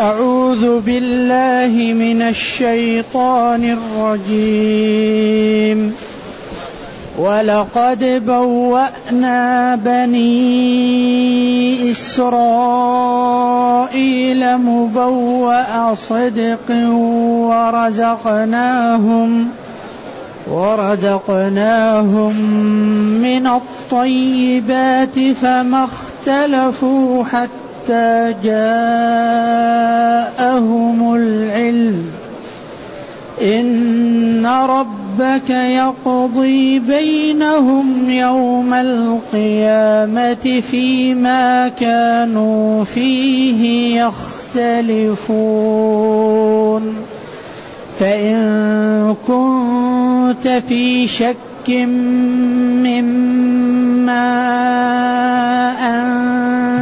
أعوذ بالله من الشيطان الرجيم. ولقد بوأنا بني إسرائيل مبوأ صدق ورزقناهم ورزقناهم من الطيبات فما اختلفوا حتى حتى جاءهم العلم. إن ربك يقضي بينهم يوم القيامة فيما كانوا فيه يختلفون. فإن كنت في شك مما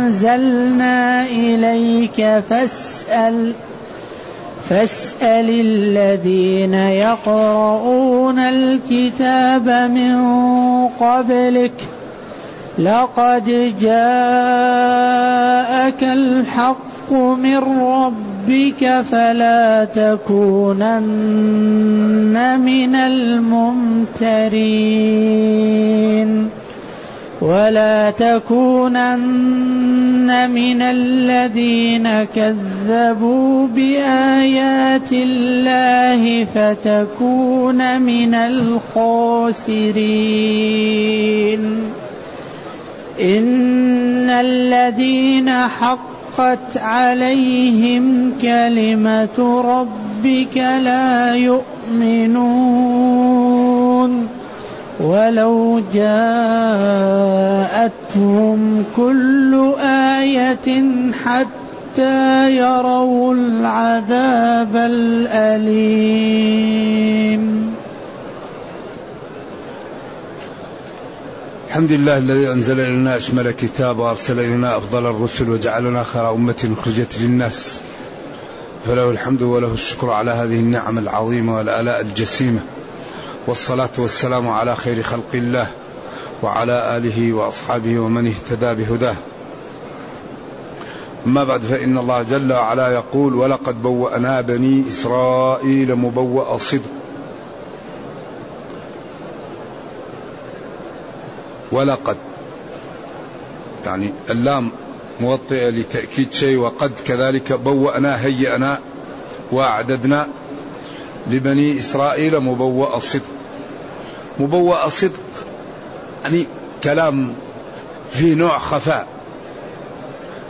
أنزلنا إليك فاسأل فاسأل الذين يقرؤون الكتاب من قبلك لقد جاءك الحق من ربك فلا تكونن من الممترين ولا تكونن من الذين كذبوا بآيات الله فتكون من الخاسرين إن الذين حقت عليهم كلمة ربك لا يؤمنون ولو جاءتهم كل آية حتى يروا العذاب الأليم. الحمد لله الذي أنزل إلينا أشمل كتاب وأرسل إلينا أفضل الرسل وجعلنا خير أمة أخرجت للناس. فله الحمد وله الشكر على هذه النعم العظيمة والآلاء الجسيمة. والصلاة والسلام على خير خلق الله وعلى آله وأصحابه ومن اهتدى بهداه. أما بعد فإن الله جل وعلا يقول ولقد بوأنا بني إسرائيل مبوأ صدق ولقد. يعني اللام موطئة لتأكيد شيء وقد كذلك بوأنا هيأنا وأعددنا لبني إسرائيل مبوأ صدق. مبوأ صدق يعني كلام فيه نوع خفاء.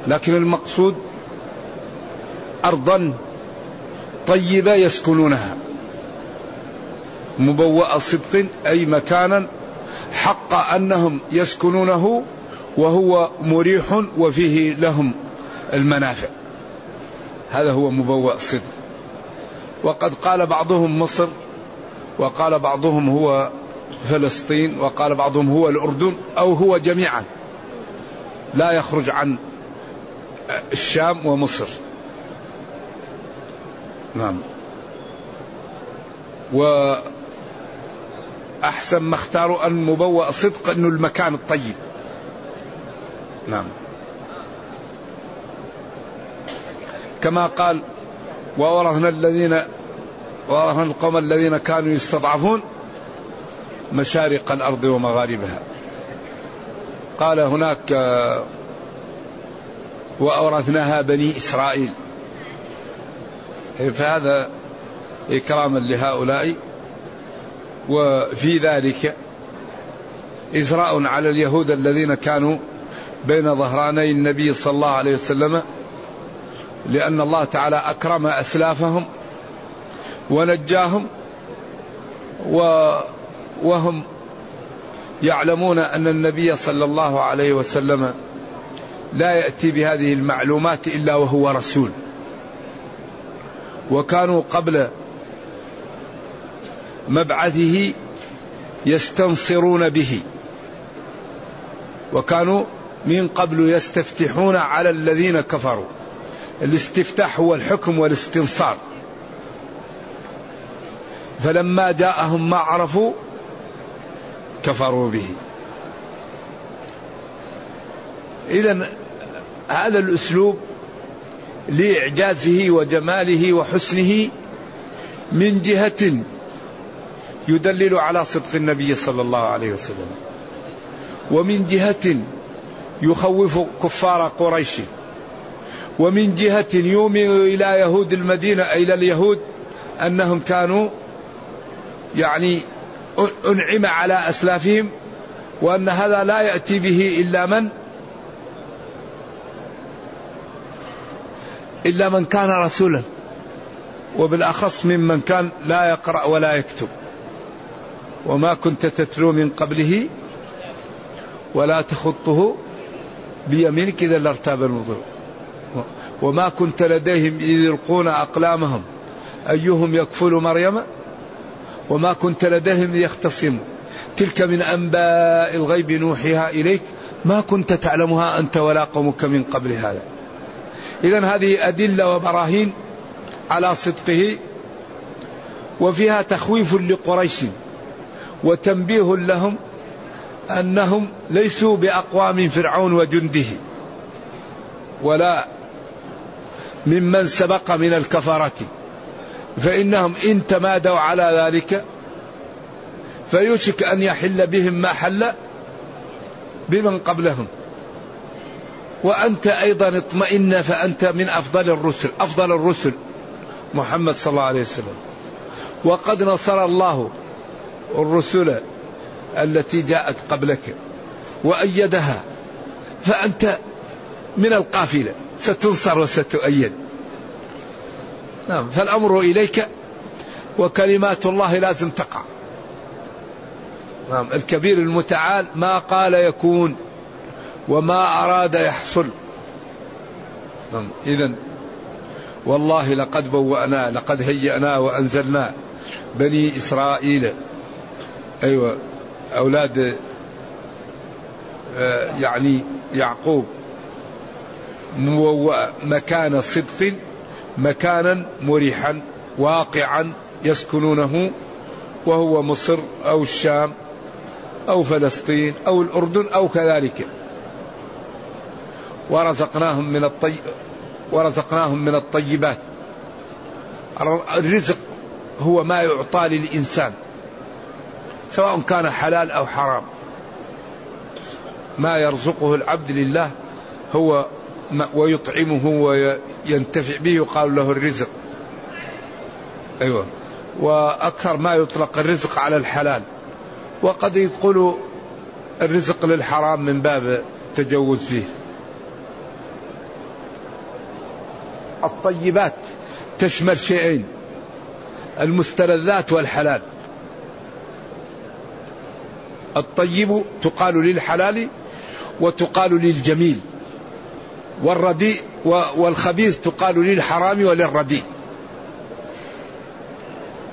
لكن المقصود أرضا طيبة يسكنونها. مبوأ صدق أي مكانا حق أنهم يسكنونه وهو مريح وفيه لهم المنافع. هذا هو مبوأ صدق وقد قال بعضهم مصر وقال بعضهم هو فلسطين وقال بعضهم هو الأردن أو هو جميعا. لا يخرج عن الشام ومصر. نعم. وأحسن ما اختاروا أن مبوأ صدق أنه المكان الطيب. نعم. كما قال وورثنا الذين ورثنا القوم الذين كانوا يستضعفون مشارق الأرض ومغاربها. قال هناك وأورثناها بني إسرائيل. فهذا إكراما لهؤلاء. وفي ذلك إزراء على اليهود الذين كانوا بين ظهراني النبي صلى الله عليه وسلم لأن الله تعالى أكرم أسلافهم ونجاهم و وهم يعلمون أن النبي صلى الله عليه وسلم لا يأتي بهذه المعلومات إلا وهو رسول. وكانوا قبل مبعثه يستنصرون به. وكانوا من قبل يستفتحون على الذين كفروا. الاستفتاح هو الحكم والاستنصار. فلما جاءهم ما عرفوا كفروا به. اذا هذا الأسلوب لإعجازه وجماله وحسنه من جهة يدلل على صدق النبي صلى الله عليه وسلم. ومن جهة يخوف كفار قريش. ومن جهة يؤمن إلى يهود المدينة إلى اليهود أنهم كانوا يعني أنعم على أسلافهم وأن هذا لا يأتي به إلا من؟ إلا من كان رسولا. وبالأخص ممن كان لا يقرأ ولا يكتب. وما كنت تتلو من قبله ولا تخطه بيمينك إذا لارتاب الموضوع. وما كنت لديهم إذ يلقون أقلامهم أيهم يكفل مريم؟ وما كنت لديهم يختصموا تلك من أنباء الغيب نوحيها إليك. ما كنت تعلمها أنت ولا قومك من قبل هذا. إذا هذه أدلة وبراهين على صدقه وفيها تخويف لقريش. وتنبيه لهم أنهم ليسوا بأقوى من فرعون وجنده ولا ممن سبق من الكفرة. فإنهم إن تمادوا على ذلك فيوشك أن يحل بهم ما حل بمن قبلهم. وأنت أيضا اطمئن فأنت من أفضل الرسل أفضل الرسل. محمد صلى الله عليه وسلم. وقد نصر الله الرسل التي جاءت قبلك وأيدها فأنت من القافلة ستنصر وستؤيد. نعم فالأمر إليك وكلمات الله لازم تقع. نعم الكبير المتعال ما قال يكون وما أراد يحصل. نعم إذا والله لقد بوأنا لقد هيأنا وأنزلنا بني إسرائيل أيوة. أولاد آه، يعني يعقوب. مكان صدق مكانا مريحا واقعا يسكنونه وهو مصر أو الشام أو فلسطين أو الأردن أو كذلك. ورزقناهم من الطي ورزقناهم من الطيبات. الرزق هو ما يعطى للإنسان. سواء كان حلال أو حرام. ما يرزقه العبد لله هو ويطعمه وينتفع به يقال له الرزق. أيوة. وأكثر ما يطلق الرزق على الحلال. وقد يقول الرزق للحرام من باب التجوز فيه. الطيبات تشمل شيئين المستلذات والحلال. الطيب تقال للحلال وتقال للجميل والرديء والخبيث تقال للحرام وللرديء.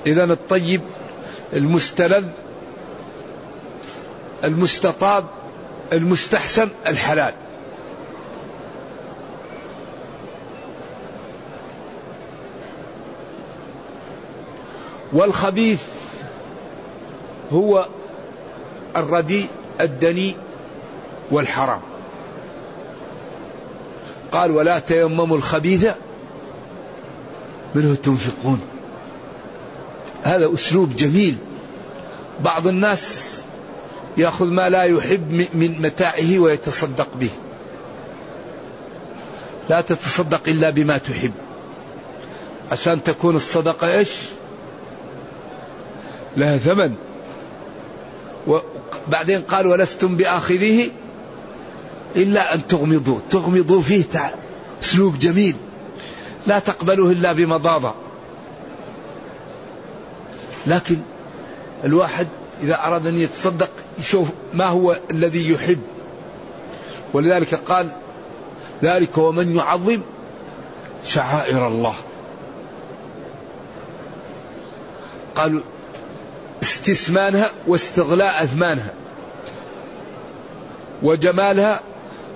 إذا الطيب المستلذ المستطاب المستحسن الحلال. والخبيث هو الرديء الدني والحرام. قال ولا تيمموا الخبيث منه تنفقون. هذا أسلوب جميل. بعض الناس يأخذ ما لا يحب من متاعه ويتصدق به. لا تتصدق إلا بما تحب. عشان تكون الصدقة إيش؟ لها ثمن. وبعدين قال ولستم باخذيه إلا أن تغمضوا. تغمضوا فيه أسلوب جميل. لا تقبله إلا بمضاضة. لكن الواحد إذا أراد أن يتصدق يشوف ما هو الذي يحب. ولذلك قال ذلك ومن يعظم شعائر الله. قالوا استثمانها واستغلاء أثمانها وجمالها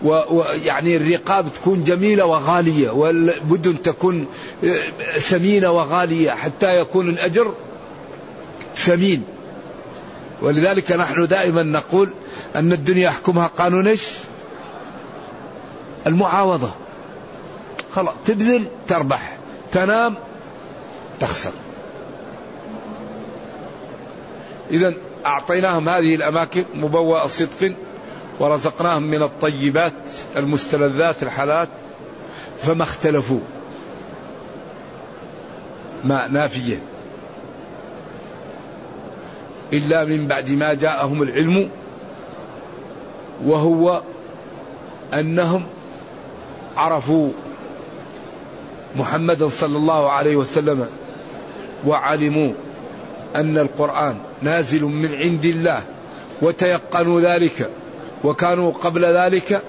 ويعني الرقاب تكون جميلة وغالية والبدن تكون آه، ثمينة وغالية حتى يكون الأجر ثمين. ولذلك نحن دائما نقول أن الدنيا يحكمها قانون إيش؟ المعاوضة. خلاص تبذل تربح. تنام تخسر. إذا أعطيناهم هذه الأماكن مبوأ صدق ورزقناهم من الطيبات المستلذات الحالات فما اختلفوا. ما نافية. إلا من بعد ما جاءهم العلم وهو أنهم عرفوا محمدا صلى الله عليه وسلم وعلموا أن القرآن نازل من عند الله وتيقنوا ذلك وكانوا قبل ذلك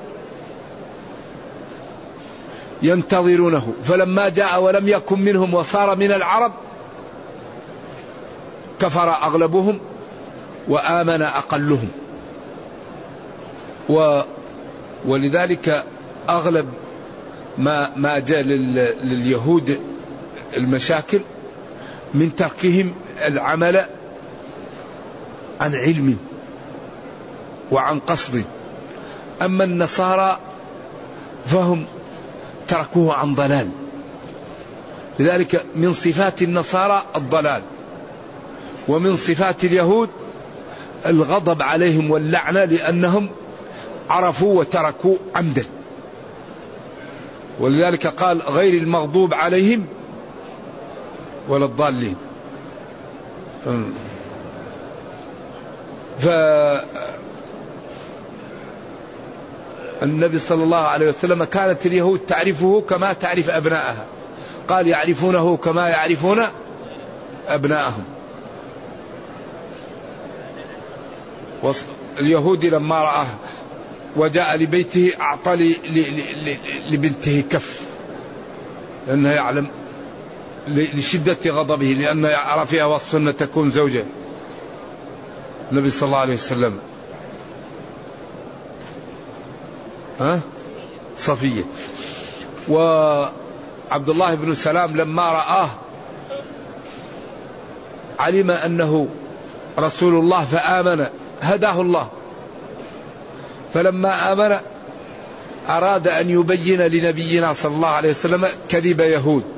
ينتظرونه. فلما جاء ولم يكن منهم وصار من العرب كفر أغلبهم وآمن أقلهم. و ولذلك أغلب ما ما جاء لليهود المشاكل من تركهم العمل عن علم وعن قصد. أما النصارى فهم تركوه عن ضلال. لذلك من صفات النصارى الضلال ومن صفات اليهود الغضب عليهم واللعنة لأنهم عرفوا وتركوا عمدا. ولذلك قال غير المغضوب عليهم ولا الضالين. ف النبي صلى الله عليه وسلم كانت اليهود تعرفه كما تعرف أبناءها. قال يعرفونه كما يعرفون أبناءهم. اليهودي لما رآه وجاء لبيته أعطى لبنته كف. لأنه يعلم لشدة غضبه لأن يرى فيها وصف أن تكون زوجة. النبي صلى الله عليه وسلم. ها؟ صفية. وعبد الله بن سلام لما رآه علم أنه رسول الله فآمن هداه الله. فلما آمن أراد أن يبين لنبينا صلى الله عليه وسلم كذب يهود.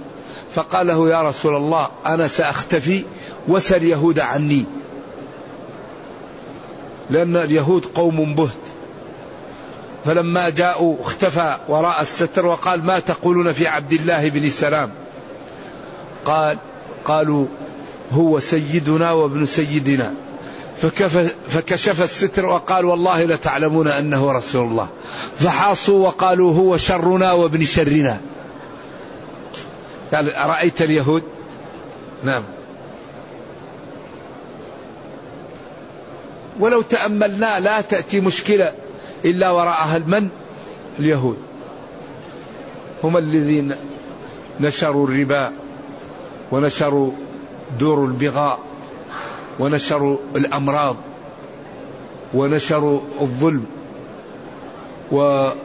فقال له يا رسول الله أنا سأختفي وسل يهود عني. لأن اليهود قوم بهت. فلما جاءوا اختفى وراء الستر وقال ما تقولون في عبد الله بن سلام؟ قال قالوا هو سيدنا وابن سيدنا. فكشف الستر وقال والله لتعلمون أنه رسول الله. فحاصوا وقالوا هو شرنا وابن شرنا. قال أرأيت اليهود؟ نعم. ولو تأملنا لا تأتي مشكلة إلا وراءها المن اليهود. هم الذين نشروا الربا ونشروا دور البغاء ونشروا الأمراض ونشروا الظلم وكل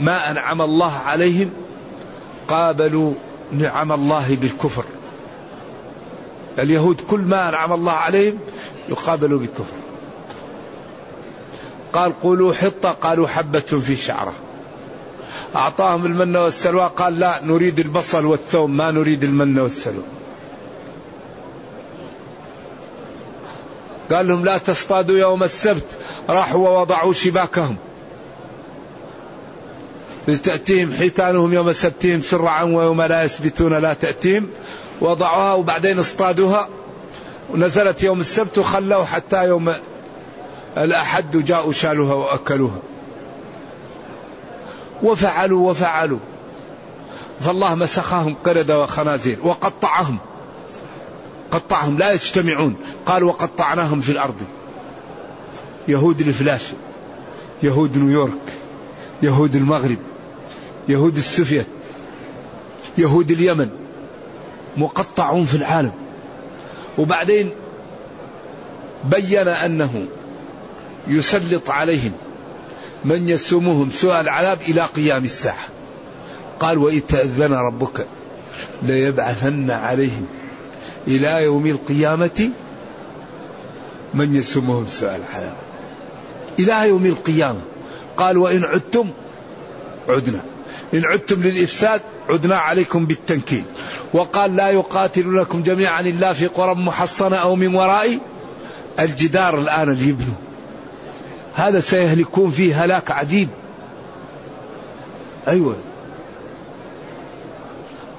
ما أنعم الله عليهم قابلوا نعم الله بالكفر. اليهود كل ما أنعم الله عليهم يقابلوا بالكفر. قال قولوا حطة قالوا حبة في شعرة. أعطاهم المن والسلوى قال لا نريد البصل والثوم ما نريد المن والسلوى. قال لهم لا تصطادوا يوم السبت راحوا ووضعوا شباكهم. تأتيهم حيتانهم يوم سبتهم سرعا ويوم لا يسبتون لا تأتيهم وضعوها وبعدين اصطادوها. ونزلت يوم السبت وخلوا حتى يوم الأحد جاءوا شالوها وأكلوها. وفعلوا وفعلوا. فالله مسخهم قردة وخنازير وقطعهم. قطعهم لا يجتمعون. قال وقطعناهم في الأرض. يهود الفلاش يهود نيويورك يهود المغرب. يهود السوفيت يهود اليمن مقطعون في العالم. وبعدين بين أنه يسلط عليهم من يسومهم سوء العذاب إلى قيام الساعة. قال وإذ تأذن ربك ليبعثن عليهم إلى يوم القيامة من يسومهم سوء العذاب. إلى يوم القيامة. قال وإن عدتم عدنا. إن عدتم للإفساد عدنا عليكم بالتنكيل. وقال لا يقاتلونكم جميعا إلا في قرى محصنة أو من وراء الجدار الآن اللي يبنوا هذا سيهلكون فيه هلاك عجيب أيوة.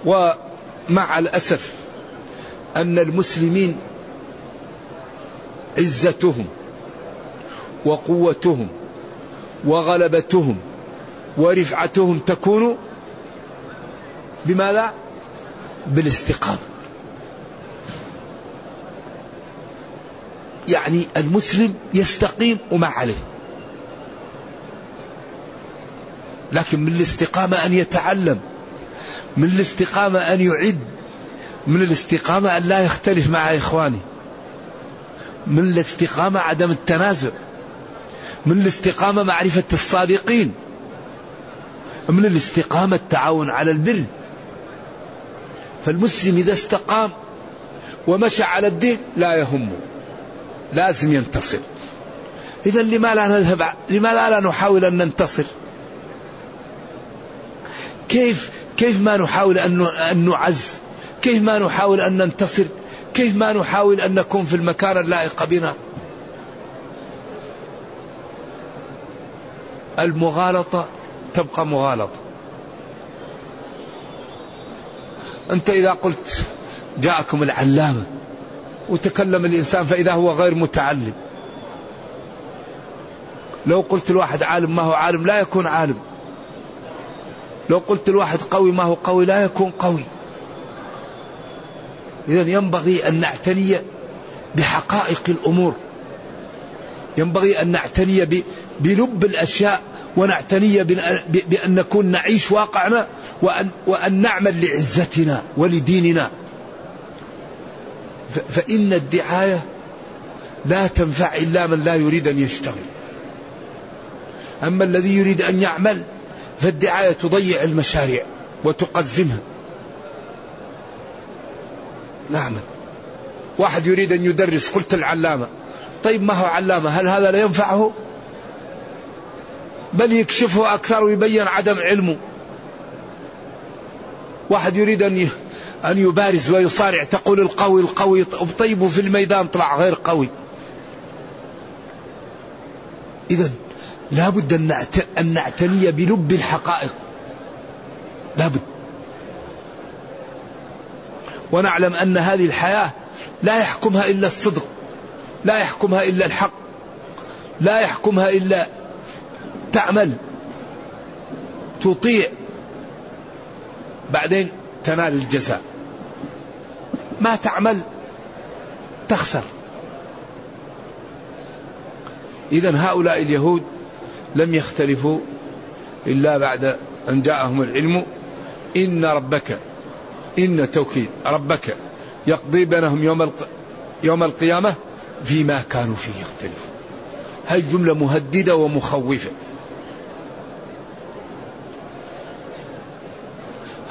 ومع الأسف أن المسلمين عزتهم وقوتهم وغلبتهم ورفعتهم تكون بماذا؟ بالاستقامة. يعني المسلم يستقيم وما عليه. لكن من الاستقامة أن يتعلم من الاستقامة أن يعد من الاستقامة أن لا يختلف مع إخوانه من الاستقامة عدم التنازع من الاستقامة معرفة الصادقين. من الاستقامة التعاون على البر. فالمسلم إذا استقام ومشى على الدين لا يهمه لازم ينتصر. إذا لما لا نذهب لما لا نحاول أن ننتصر؟ كيف كيف ما نحاول أن أن نعز؟ كيف ما نحاول أن ننتصر؟ كيف ما نحاول أن نكون في المكان اللائق بنا؟ المغالطة تبقى مغالطة أنت إذا قلت جاءكم العلامة وتكلم الإنسان فإذا هو غير متعلم. لو قلت الواحد عالم ما هو عالم لا يكون عالم. لو قلت الواحد قوي ما هو قوي لا يكون قوي. إذا ينبغي أن نعتني بحقائق الأمور. ينبغي أن نعتني بلب الأشياء ونعتني بأن نكون نعيش واقعنا وأن, وأن نعمل لعزتنا ولديننا. فإن الدعاية لا تنفع إلا من لا يريد أن يشتغل. أما الذي يريد أن يعمل فالدعاية تضيع المشاريع وتقزمها. نعم. واحد يريد أن يدرس قلت العلامة. طيب ما هو علامة؟ هل هذا لا ينفعه؟ بل يكشفه أكثر ويبين عدم علمه. واحد يريد أن أن يبارز ويصارع تقول القوي القوي طيب في الميدان طلع غير قوي. إذا لابد أن نعتني بلب الحقائق. لابد ونعلم أن هذه الحياة لا يحكمها إلا الصدق لا يحكمها إلا الحق لا يحكمها إلا تعمل تطيع بعدين تنال الجزاء. ما تعمل تخسر. إذا هؤلاء اليهود لم يختلفوا إلا بعد أن جاءهم العلم إن ربك إن توكيد ربك يقضي بينهم يوم يوم القيامة فيما كانوا فيه يختلفون. هاي جملة مهددة ومخوفة.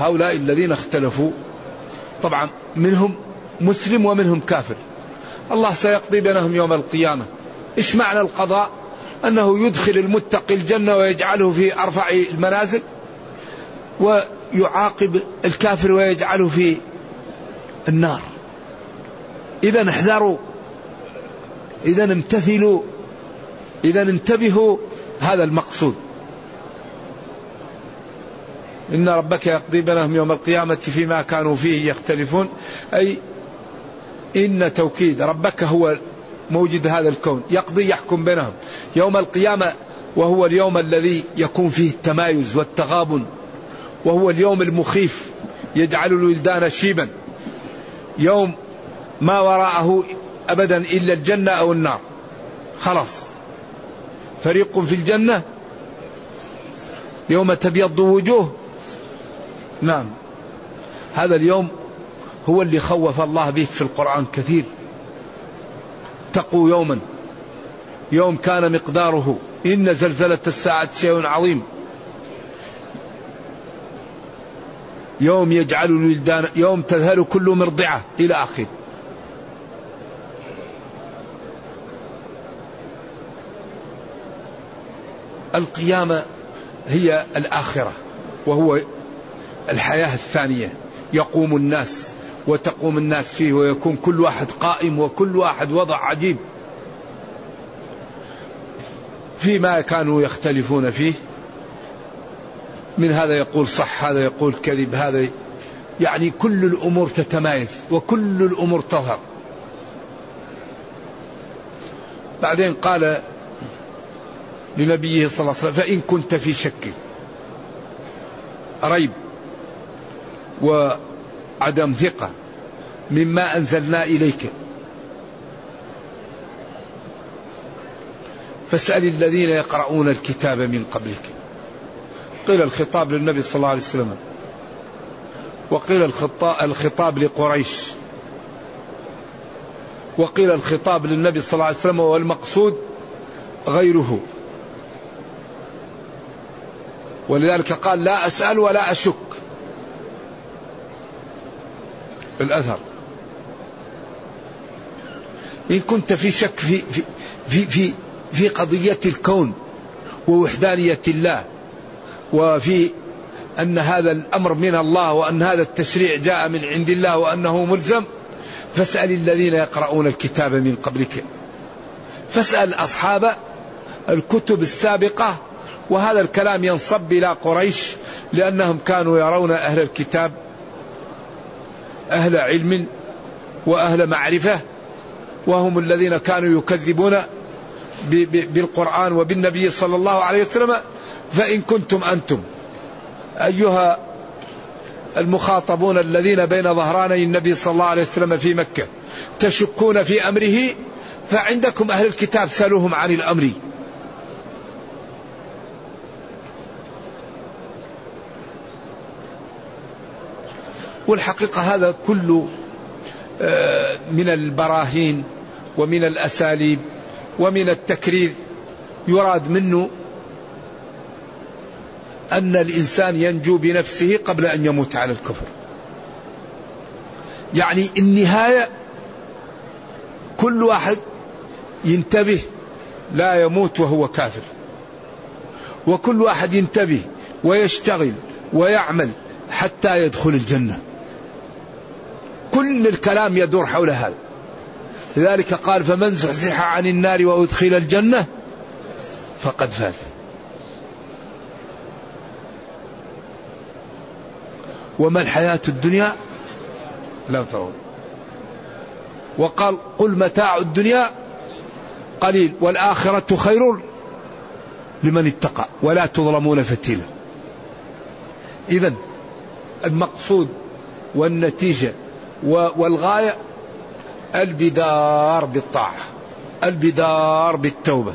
هؤلاء الذين اختلفوا. طبعا منهم مسلم ومنهم كافر. الله سيقضي بينهم يوم القيامة. إيش معنى القضاء؟ أنه يدخل المتقي الجنة ويجعله في أرفع المنازل ويعاقب الكافر ويجعله في النار. إذا احذروا. إذا امتثلوا. إذا انتبهوا. هذا المقصود. إن ربك يقضي بينهم يوم القيامة فيما كانوا فيه يختلفون. أي إن توكيد ربك هو موجد هذا الكون يقضي يحكم بينهم. يوم القيامة وهو اليوم الذي يكون فيه التمايز والتغابن وهو اليوم المخيف يجعل الولدان شيبا. يوم ما وراءه أبدا إلا الجنة أو النار. خلاص. فريق في الجنة يوم تبيض وجوه نعم. هذا اليوم هو اللي خوف الله به في القرآن كثير. اتقوا يوما. يوم كان مقداره. إن زلزلة الساعة شيء عظيم. يوم يجعل الولدان يوم تذهل كل مرضعة إلى آخره. القيامة هي الآخرة. وهو الحياة الثانية. يقوم الناس وتقوم الناس فيه ويكون كل واحد قائم وكل واحد وضع عجيب. فيما كانوا يختلفون فيه. من هذا يقول صح هذا يقول كذب هذا يعني كل الأمور تتمايز وكل الأمور تظهر. بعدين قال لنبيه صلى الله عليه وسلم فإن كنت في شك ريب وعدم ثقة مما أنزلنا إليك. فاسأل الذين يقرؤون الكتاب من قبلك. قيل الخطاب للنبي صلى الله عليه وسلم. وقيل الخطاب لقريش. وقيل الخطاب للنبي صلى الله عليه وسلم والمقصود غيره. ولذلك قال لا أسأل ولا أشك. الأثر. إن كنت في شك في في في في, في قضية الكون ووحدانية الله وفي أن هذا الأمر من الله وأن هذا التشريع جاء من عند الله وأنه ملزم فاسأل الذين يقرؤون الكتاب من قبلك. فاسأل أصحاب الكتب السابقة وهذا الكلام ينصب إلى قريش لأنهم كانوا يرون أهل الكتاب أهل علم وأهل معرفة وهم الذين كانوا يكذبون بالقرآن وبالنبي صلى الله عليه وسلم فإن كنتم أنتم. أيها المخاطبون الذين بين ظهراني النبي صلى الله عليه وسلم في مكة تشكون في أمره؟ فعندكم أهل الكتاب سألوهم عن الأمر. والحقيقة هذا كله آه، من البراهين ومن الأساليب ومن التكرير يراد منه أن الإنسان ينجو بنفسه قبل أن يموت على الكفر. يعني النهاية كل واحد ينتبه لا يموت وهو كافر. وكل واحد ينتبه ويشتغل ويعمل حتى يدخل الجنة. كل الكلام يدور حول هذا. لذلك قال فمن زحزح عن النار وأدخل الجنة فقد فاز. وما الحياة الدنيا؟ لا ترون وقال قل متاع الدنيا قليل والآخرة خير لمن اتقى ولا تظلمون فتيلا. إذا المقصود والنتيجة والغاية البدار بالطاعة البدار بالتوبة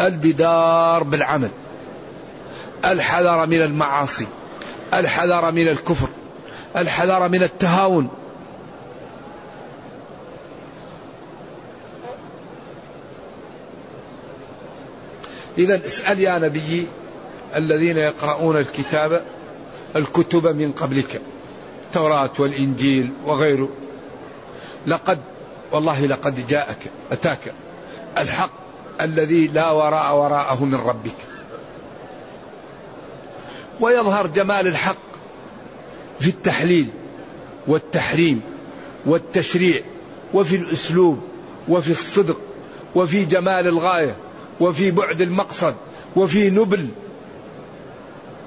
البدار بالعمل الحذر من المعاصي الحذر من الكفر الحذر من التهاون. إذا اسأل يا نبي الذين يقرؤون الكتاب الكتب من قبلك. التوراة والإنجيل وغيره. لقد والله لقد جاءك أتاك الحق الذي لا وراء وراءه من ربك. ويظهر جمال الحق في التحليل والتحريم والتشريع وفي الأسلوب وفي الصدق وفي جمال الغاية وفي بعد المقصد وفي نبل.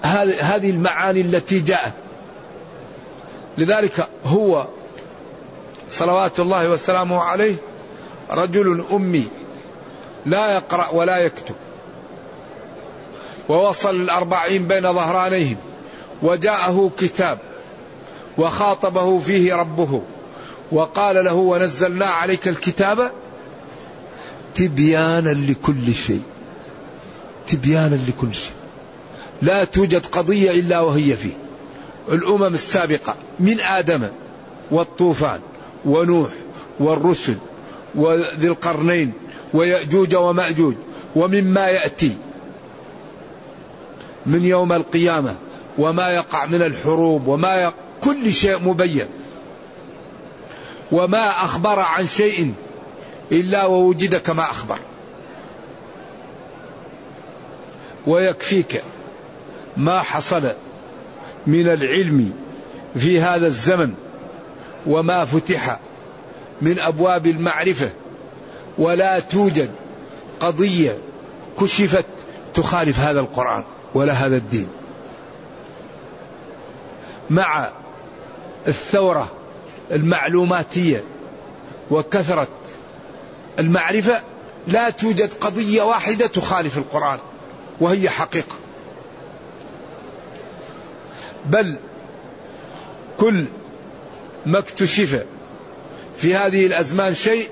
هذه المعاني التي جاءت. لذلك هو صلوات الله وسلامه عليه رجل أمي لا يقرأ ولا يكتب ووصل الأربعين بين ظهرانيهم وجاءه كتاب وخاطبه فيه ربه وقال له ونزلنا عليك الكتاب تبيانا لكل شيء تبيانا لكل شيء لا توجد قضية إلا وهي فيه. الأمم السابقة من آدم والطوفان ونوح والرسل وذي القرنين ويأجوج ومأجوج ومما يأتي من يوم القيامة وما يقع من الحروب وما يقع كل شيء مبين وما أخبر عن شيء إلا ووجد كما أخبر ويكفيك ما حصل من العلم في هذا الزمن وما فتح من أبواب المعرفة ولا توجد قضية كشفت تخالف هذا القرآن ولا هذا الدين. مع الثورة المعلوماتية وكثرة المعرفة لا توجد قضية واحدة تخالف القرآن وهي حقيقة. بل كل ما اكتشف في هذه الأزمان شيء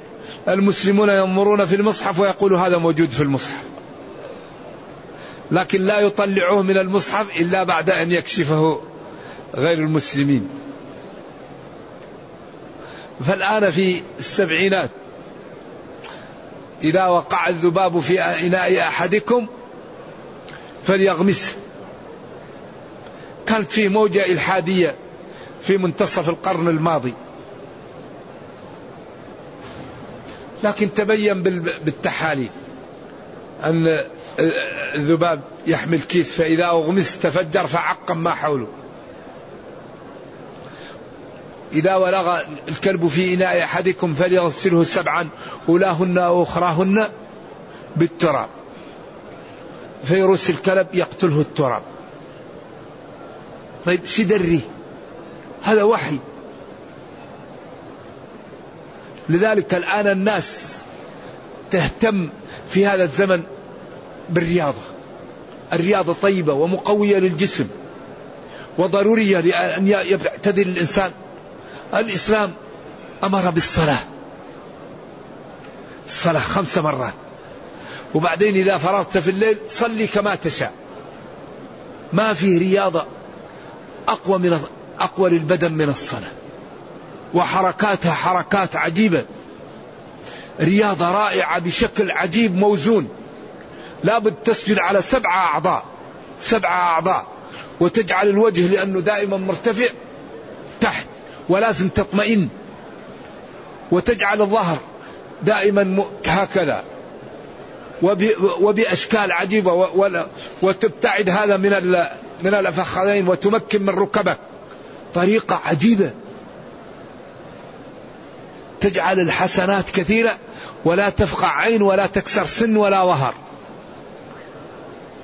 المسلمون ينظرون في المصحف ويقولوا هذا موجود في المصحف. لكن لا يطلعوه من المصحف إلا بعد أن يكشفه غير المسلمين. فالآن في السبعينات إذا وقع الذباب في إناء أحدكم فليغمسه. كانت في موجة إلحادية في منتصف القرن الماضي. لكن تبين بالتحاليل أن الذباب يحمل كيس فإذا أغمس تفجر فعقم ما حوله. إذا ولغ الكلب في إناء أحدكم فليغسله سبعا أولاهن وأخراهن بالتراب. فيرس الكلب يقتله التراب. طيب شدري هذا وحي. لذلك الآن الناس تهتم في هذا الزمن بالرياضة. الرياضة طيبة ومقوية للجسم وضرورية لأن يعتدل الإنسان. الإسلام أمر بالصلاة. الصلاة خمس مرات. وبعدين إذا فرغت في الليل صلي كما تشاء. ما في رياضة أقوى من أقوى للبدن من الصلاة. وحركاتها حركات عجيبة. رياضة رائعة بشكل عجيب موزون. لابد تسجد على سبعة أعضاء. سبعة أعضاء. وتجعل الوجه لأنه دائما مرتفع تحت. ولازم تطمئن. وتجعل الظهر دائما هكذا. وبأشكال عجيبة. وتبتعد هذا من من الفخذين وتمكن من ركبك طريقة عجيبة. تجعل الحسنات كثيرة ولا تفقع عين ولا تكسر سن ولا ظهر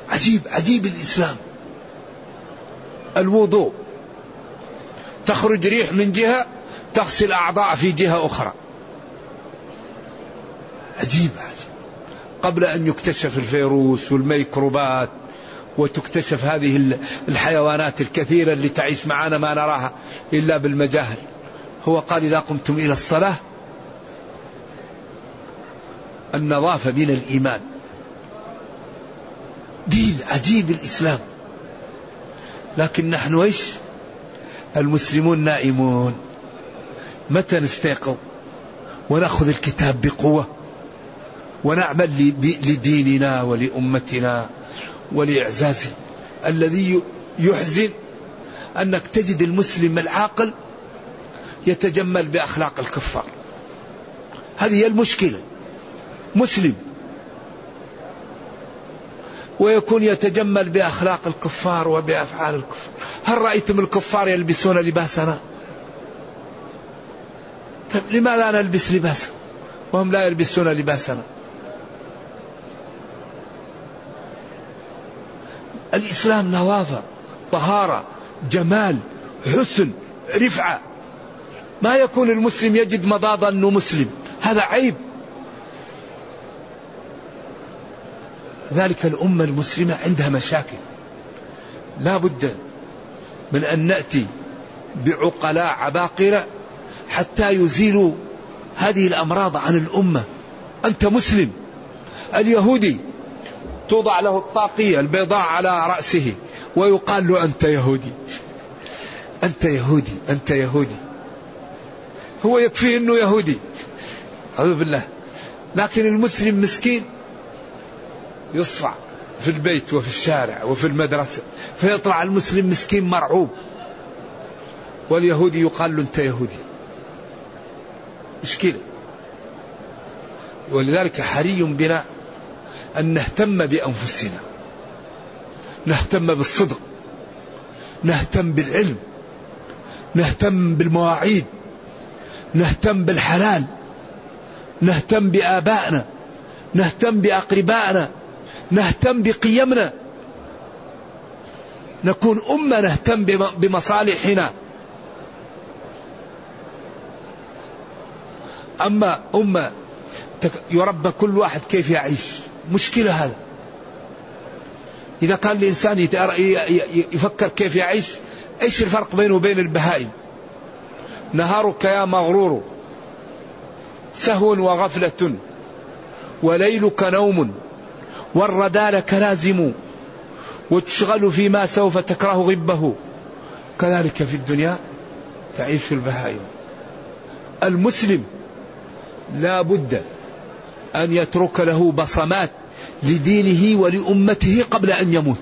عجيب عجيب الإسلام. الوضوء. تخرج ريح من جهة تغسل أعضاء في جهة أخرى. عجيب عجيب. قبل أن يكتشف الفيروس والميكروبات وتكتشف هذه الحيوانات الكثيرة اللي تعيش معنا ما نراها إلا بالمجاهل. هو قال إذا قمتم إلى الصلاة النظافة من الإيمان. دين عجيب الإسلام. لكن نحن إيش؟ المسلمون نائمون. متى نستيقظ؟ ونأخذ الكتاب بقوة. ونعمل لديننا ولأمتنا. ولإعزازه الذي يحزن أنك تجد المسلم العاقل يتجمل بأخلاق الكفار. هذه هي المشكلة. مسلم ويكون يتجمل بأخلاق الكفار وبأفعال الكفار. هل رأيتم الكفار يلبسون لباسنا؟ طيب لماذا نلبس لباسا وهم لا يلبسون لباسنا. الإسلام نظافة طهارة جمال حسن رفعة. ما يكون المسلم يجد مضاضا أنه مسلم. هذا عيب. ذلك الأمة المسلمة عندها مشاكل. لا بد من أن نأتي بعقلاء عباقرة حتى يزيلوا هذه الأمراض عن الأمة. أنت مسلم. اليهودي توضع له الطاقية البيضاء على رأسه ويقال له أنت يهودي. أنت يهودي أنت يهودي. هو يكفيه أنه يهودي. أعوذ بالله. لكن المسلم مسكين يصفع في البيت وفي الشارع وفي المدرسة فيطلع المسلم مسكين مرعوب. واليهودي يقال له أنت يهودي. مشكلة. ولذلك حري بنا أن نهتم بأنفسنا. نهتم بالصدق. نهتم بالعلم. نهتم بالمواعيد. نهتم بالحلال. نهتم بآبائنا. نهتم بأقربائنا. نهتم بقيمنا. نكون أمة نهتم بمصالحنا. أما أمة يربى كل واحد كيف يعيش. مشكلة هذا. إذا كان الإنسان يفكر كيف يعيش إيش الفرق بينه وبين البهائم؟ نهارك يا مغرور سهو وغفلة وليلك نوم والردى لك لازم وتشغل فيما سوف تكره غبه. كذلك في الدنيا تعيش البهائم. المسلم لا بد أن يترك له بصمات لدينه ولأمته قبل أن يموت.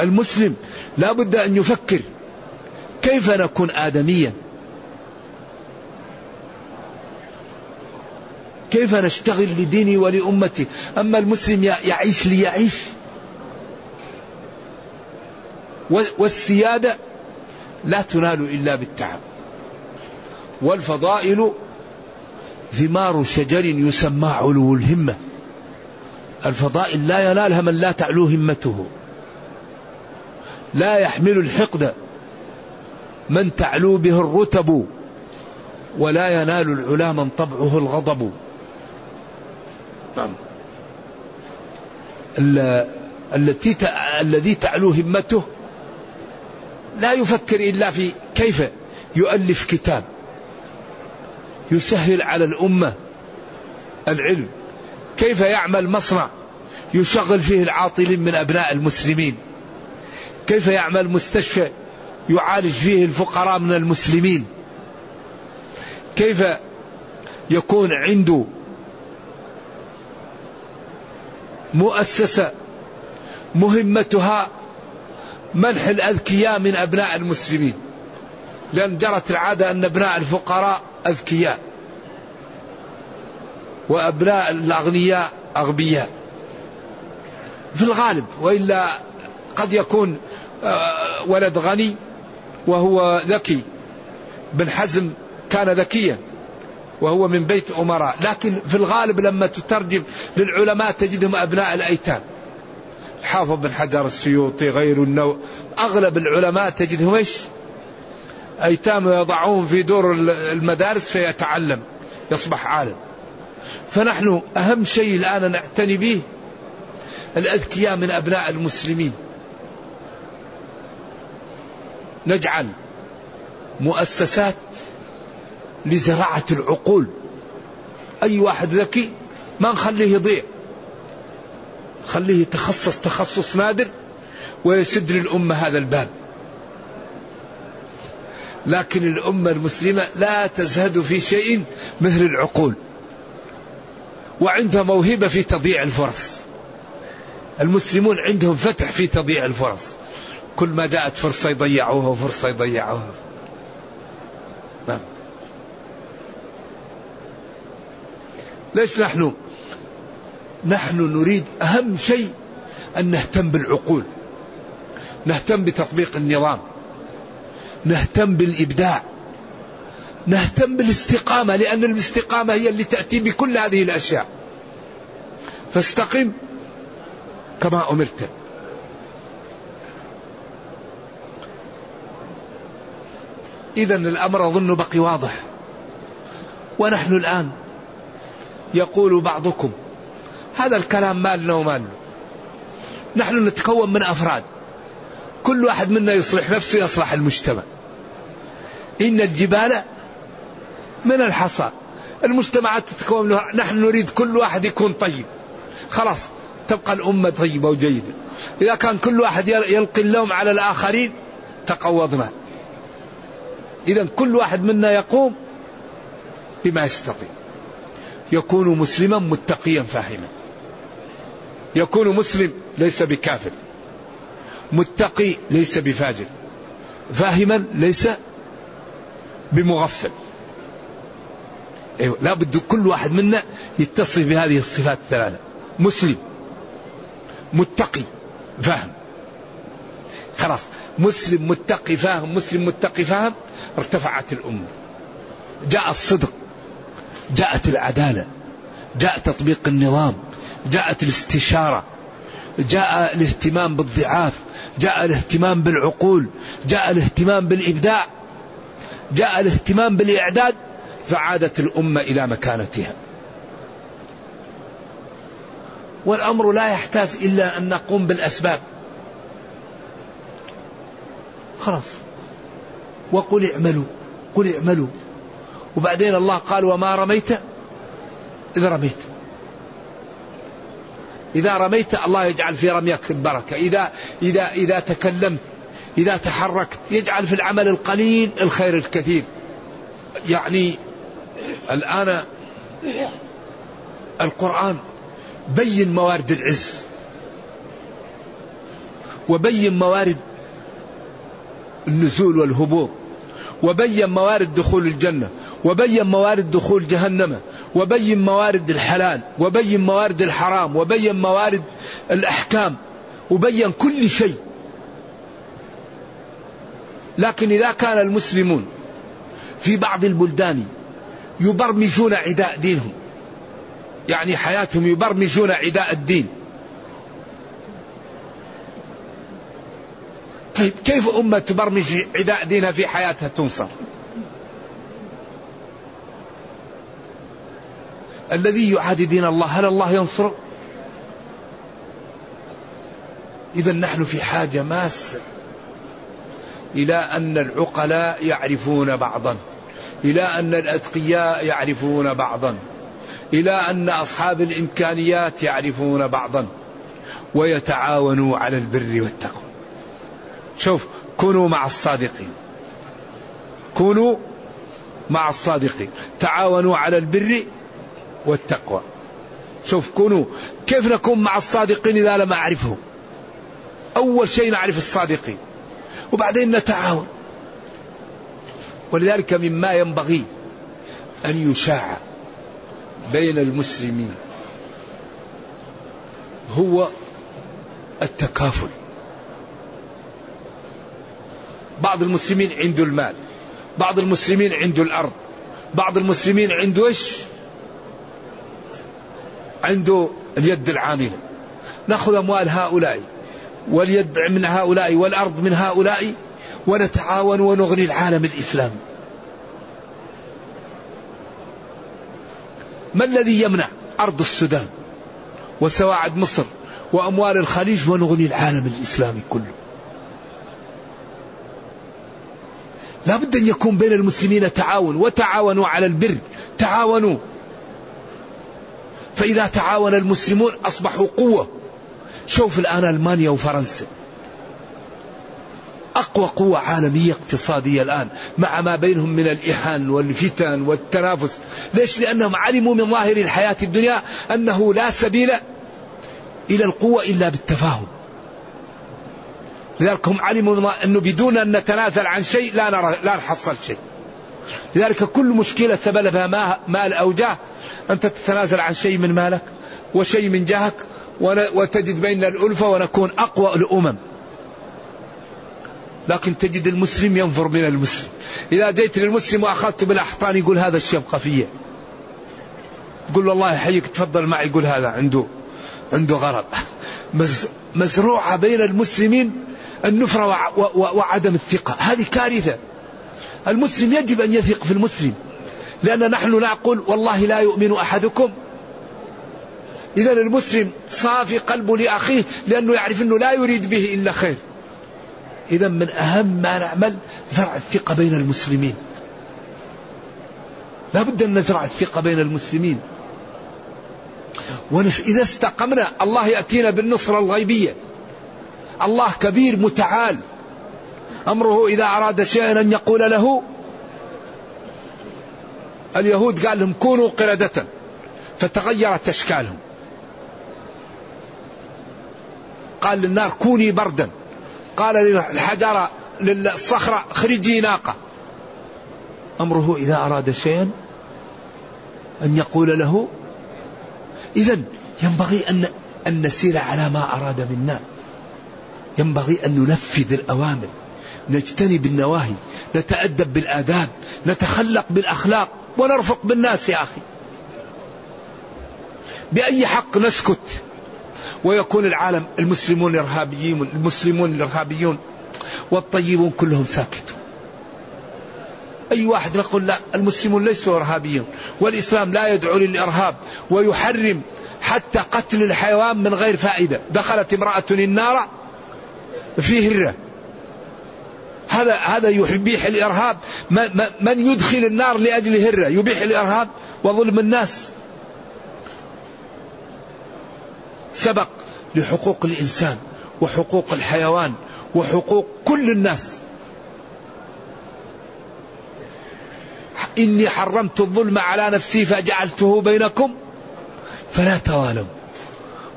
المسلم لا بد أن يفكر كيف نكون آدميا؟ كيف نشتغل لديني ولأمتي؟ أما المسلم يعيش ليعيش. والسيادة لا تنال إلا بالتعب. والفضائل ثمار شجر يسمى علو الهمة. الفضائل لا ينالها من لا تعلو همته. لا يحمل الحقد من تعلو به الرتب ولا ينال العلا من طبعه الغضب. نعم. التي الذي تعلو همته لا يفكر إلا في كيف يؤلف كتاب. يسهل على الأمة العلم. كيف يعمل مصنع يشغل فيه العاطلين من أبناء المسلمين؟ كيف يعمل مستشفى يعالج فيه الفقراء من المسلمين؟ كيف يكون عنده مؤسسة مهمتها منح الأذكياء من أبناء المسلمين؟ لأن جرت العادة أن أبناء الفقراء أذكياء وأبناء الأغنياء أغبياء. في الغالب وإلا قد يكون آه، ولد غني وهو ذكي. بن حزم كان ذكيا وهو من بيت أمراء. لكن في الغالب لما تترجم للعلماء تجدهم أبناء الأيتام. حافظ بن حجر السيوطي غير النو أغلب العلماء تجدهم إيش؟ أيتام يضعون في دور المدارس فيتعلم يصبح عالم. فنحن أهم شيء الآن نعتني به الأذكياء من أبناء المسلمين. نجعل مؤسسات لزراعة العقول. أي واحد ذكي ما نخليه يضيع. خليه يتخصص تخصص نادر ويسد للأمة هذا الباب. لكن الأمة المسلمة لا تزهد في شيء مثل العقول. وعندها موهبة في تضييع الفرص. المسلمون عندهم فتح في تضييع الفرص. كل ما جاءت فرصة يضيعوها وفرصة يضيعوها. نعم. ليش نحن؟ نحن نريد أهم شيء أن نهتم بالعقول. نهتم بتطبيق النظام. نهتم بالإبداع نهتم بالاستقامة لأن الاستقامة هي اللي تأتي بكل هذه الأشياء. فاستقم كما أمرت. إذا الأمر أظن بقي واضح. ونحن الآن يقول بعضكم هذا الكلام مالنا ومالنا نحن نتكون من أفراد. كل واحد منا يصلح نفسه يصلح المجتمع. إن الجبال من الحصى. المجتمعات تتكون منها. نحن نريد كل واحد يكون طيب. خلاص تبقى الأمة طيبة وجيدة. إذا كان كل واحد يلقي اللوم على الآخرين تقوضنا. إذا كل واحد منا يقوم بما يستطيع. يكون مسلما متقيا فاهما. يكون مسلم ليس بكافر. متقي ليس بفاجر. فاهما ليس بمغفل. أيوة لا بد كل واحد منا يتصف بهذه الصفات الثلاثة. مسلم متقي فاهم. خلاص مسلم متقي فاهم. مسلم متقي فاهم. ارتفعت الأمة. جاء الصدق جاءت العدالة جاء تطبيق النظام جاءت الاستشارة جاء الاهتمام بالضعاف جاء الاهتمام بالعقول جاء الاهتمام بالإبداع جاء الاهتمام بالإعداد فعادت الأمة إلى مكانتها. والأمر لا يحتاج إلا أن نقوم بالأسباب. خلاص. وقل اعملوا قل اعملوا. وبعدين الله قال وما رميت؟ إذا رميت. إذا رميت الله يجعل في رميك البركة إذا إذا إذا تكلمت إذا تحركت يجعل في العمل القليل الخير الكثير. يعني الآن القرآن بين موارد العز وبين موارد النزول والهبوط وبين موارد دخول الجنة وبين موارد دخول جهنم. وبين موارد الحلال وبين موارد الحرام وبين موارد الأحكام وبين كل شيء. لكن إذا كان المسلمون في بعض البلدان يبرمجون عداء دينهم يعني حياتهم يبرمجون عداء الدين. طيب كيف أمة تبرمج عداء دينها في حياتها تنصر؟ الذي يعادي دين الله هل الله ينصره إذا نحن في حاجة ماسة إلى أن العقلاء يعرفون بعضا إلى أن الأتقياء يعرفون بعضا إلى أن أصحاب الإمكانيات يعرفون بعضا ويتعاونوا على البر والتقوى. شوف كونوا مع الصادقين. كونوا مع الصادقين. تعاونوا على البر والتقوى. شوف كونوا كيف نكون مع الصادقين إذا لم أعرفهم أول شيء نعرف الصادقين وبعدين نتعاون. ولذلك مما ينبغي أن يشاع بين المسلمين هو التكافل. بعض المسلمين عنده المال بعض المسلمين عنده الأرض بعض المسلمين عنده إيش؟ عنده اليد العاملة. نأخذ أموال هؤلاء واليد من هؤلاء والأرض من هؤلاء ونتعاون ونغني العالم الإسلامي ما الذي يمنع أرض السودان وسواعد مصر وأموال الخليج ونغني العالم الإسلامي كله؟ لا بد أن يكون بين المسلمين تعاون وتعاونوا على البر تعاونوا. فإذا تعاون المسلمون أصبحوا قوة. شوف الآن ألمانيا وفرنسا. أقوى قوة عالمية اقتصادية الآن مع ما بينهم من الإحان والفتن والتنافس. ليش؟ لأنهم علموا من ظاهر الحياة الدنيا أنه لا سبيل إلى القوة إلا بالتفاهم. لذلك هم علموا أنه بدون أن نتنازل عن شيء لا, نرى لا نحصل شيء. لذلك كل مشكلة سبب مال أو جاه. أنت تتنازل عن شيء من مالك وشيء من جاهك وتجد بيننا الألفة ونكون أقوى الأمم. لكن تجد المسلم ينظر من المسلم. إذا جيت للمسلم وأخذت بالأحضان يقول هذا الشيء يبقى فيه تقول والله يحييك تفضل معي يقول هذا عنده عنده غرض. مزروعة بين المسلمين النفرة وعدم الثقة. هذه كارثة. المسلم يجب أن يثق في المسلم. لأن نحن نقول والله لا يؤمن أحدكم. إذا المسلم صافي قلبه لأخيه لأنه يعرف أنه لا يريد به إلا خير. إذا من أهم ما نعمل زرع الثقة بين المسلمين. لا بد أن نزرع الثقة بين المسلمين. وإذا استقمنا الله يأتينا بالنصرة الغيبية. الله كبير متعال. أمره إذا أراد شيئا أن يقول له. اليهود قال لهم كونوا قردة. فتغيرت أشكالهم. قال للنار كوني بردا. قال للحجرة للصخرة خرجي ناقة. أمره إذا أراد شيئا أن يقول له. إذا ينبغي أن أن نسير على ما أراد منا. ينبغي أن ننفذ الأوامر. نجتنب النواهي نتأدب بالآداب نتخلق بالأخلاق ونرفق بالناس يا أخي. بأي حق نسكت؟ ويكون العالم المسلمون الإرهابيين المسلمون الإرهابيون والطيبون كلهم ساكتون. أي واحد نقول لا المسلمون ليسوا إرهابيين والإسلام لا يدعو للإرهاب ويحرم حتى قتل الحيوان من غير فائدة. دخلت امرأة النار في هرة. هذا هذا يبيح الإرهاب. من يدخل النار لأجل هرة؟ يبيح الإرهاب وظلم الناس. سبق لحقوق الإنسان وحقوق الحيوان وحقوق كل الناس. إني حرمت الظلم على نفسي فجعلته بينكم فلا توالوا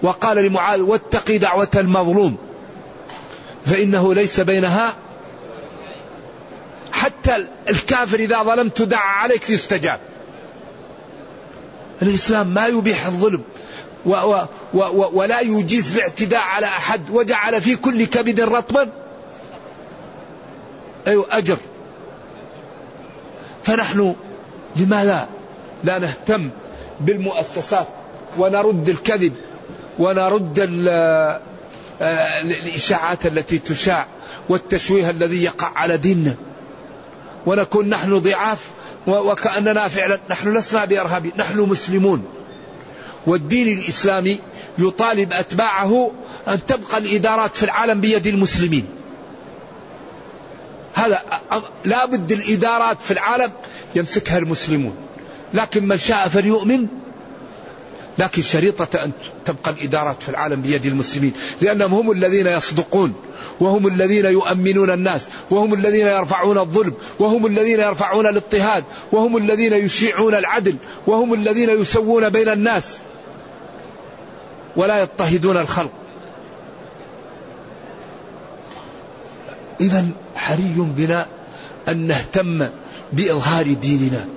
وقال لمعاذ واتقي دعوة المظلوم فإنه ليس بينها حتى الكافر إذا ظلمت دعا عليك يستجاب. الإسلام ما يبيح الظلم و و و ولا يجيز الاعتداء على أحد. وجعل في كل كبد رطبا. أيوة أجر. فنحن لماذا لا نهتم بالمؤسسات ونرد الكذب ونرد آه، الإشاعات التي تشاع والتشويه الذي يقع على ديننا؟ ونكون نحن ضعاف وكأننا فعلا نحن لسنا بإرهابي نحن مسلمون. والدين الإسلامي يطالب أتباعه أن تبقى الإدارات في العالم بيد المسلمين. هذا لا بد الإدارات في العالم يمسكها المسلمون. لكن من شاء فليؤمن لكن شريطة أن تبقى الإدارات في العالم بيد المسلمين لأنهم هم الذين يصدقون وهم الذين يؤمنون الناس وهم الذين يرفعون الظلم وهم الذين يرفعون الاضطهاد وهم الذين يشيعون العدل وهم الذين يسوون بين الناس. ولا يضطهدون الخلق. إذا حري بنا أن نهتم بإظهار ديننا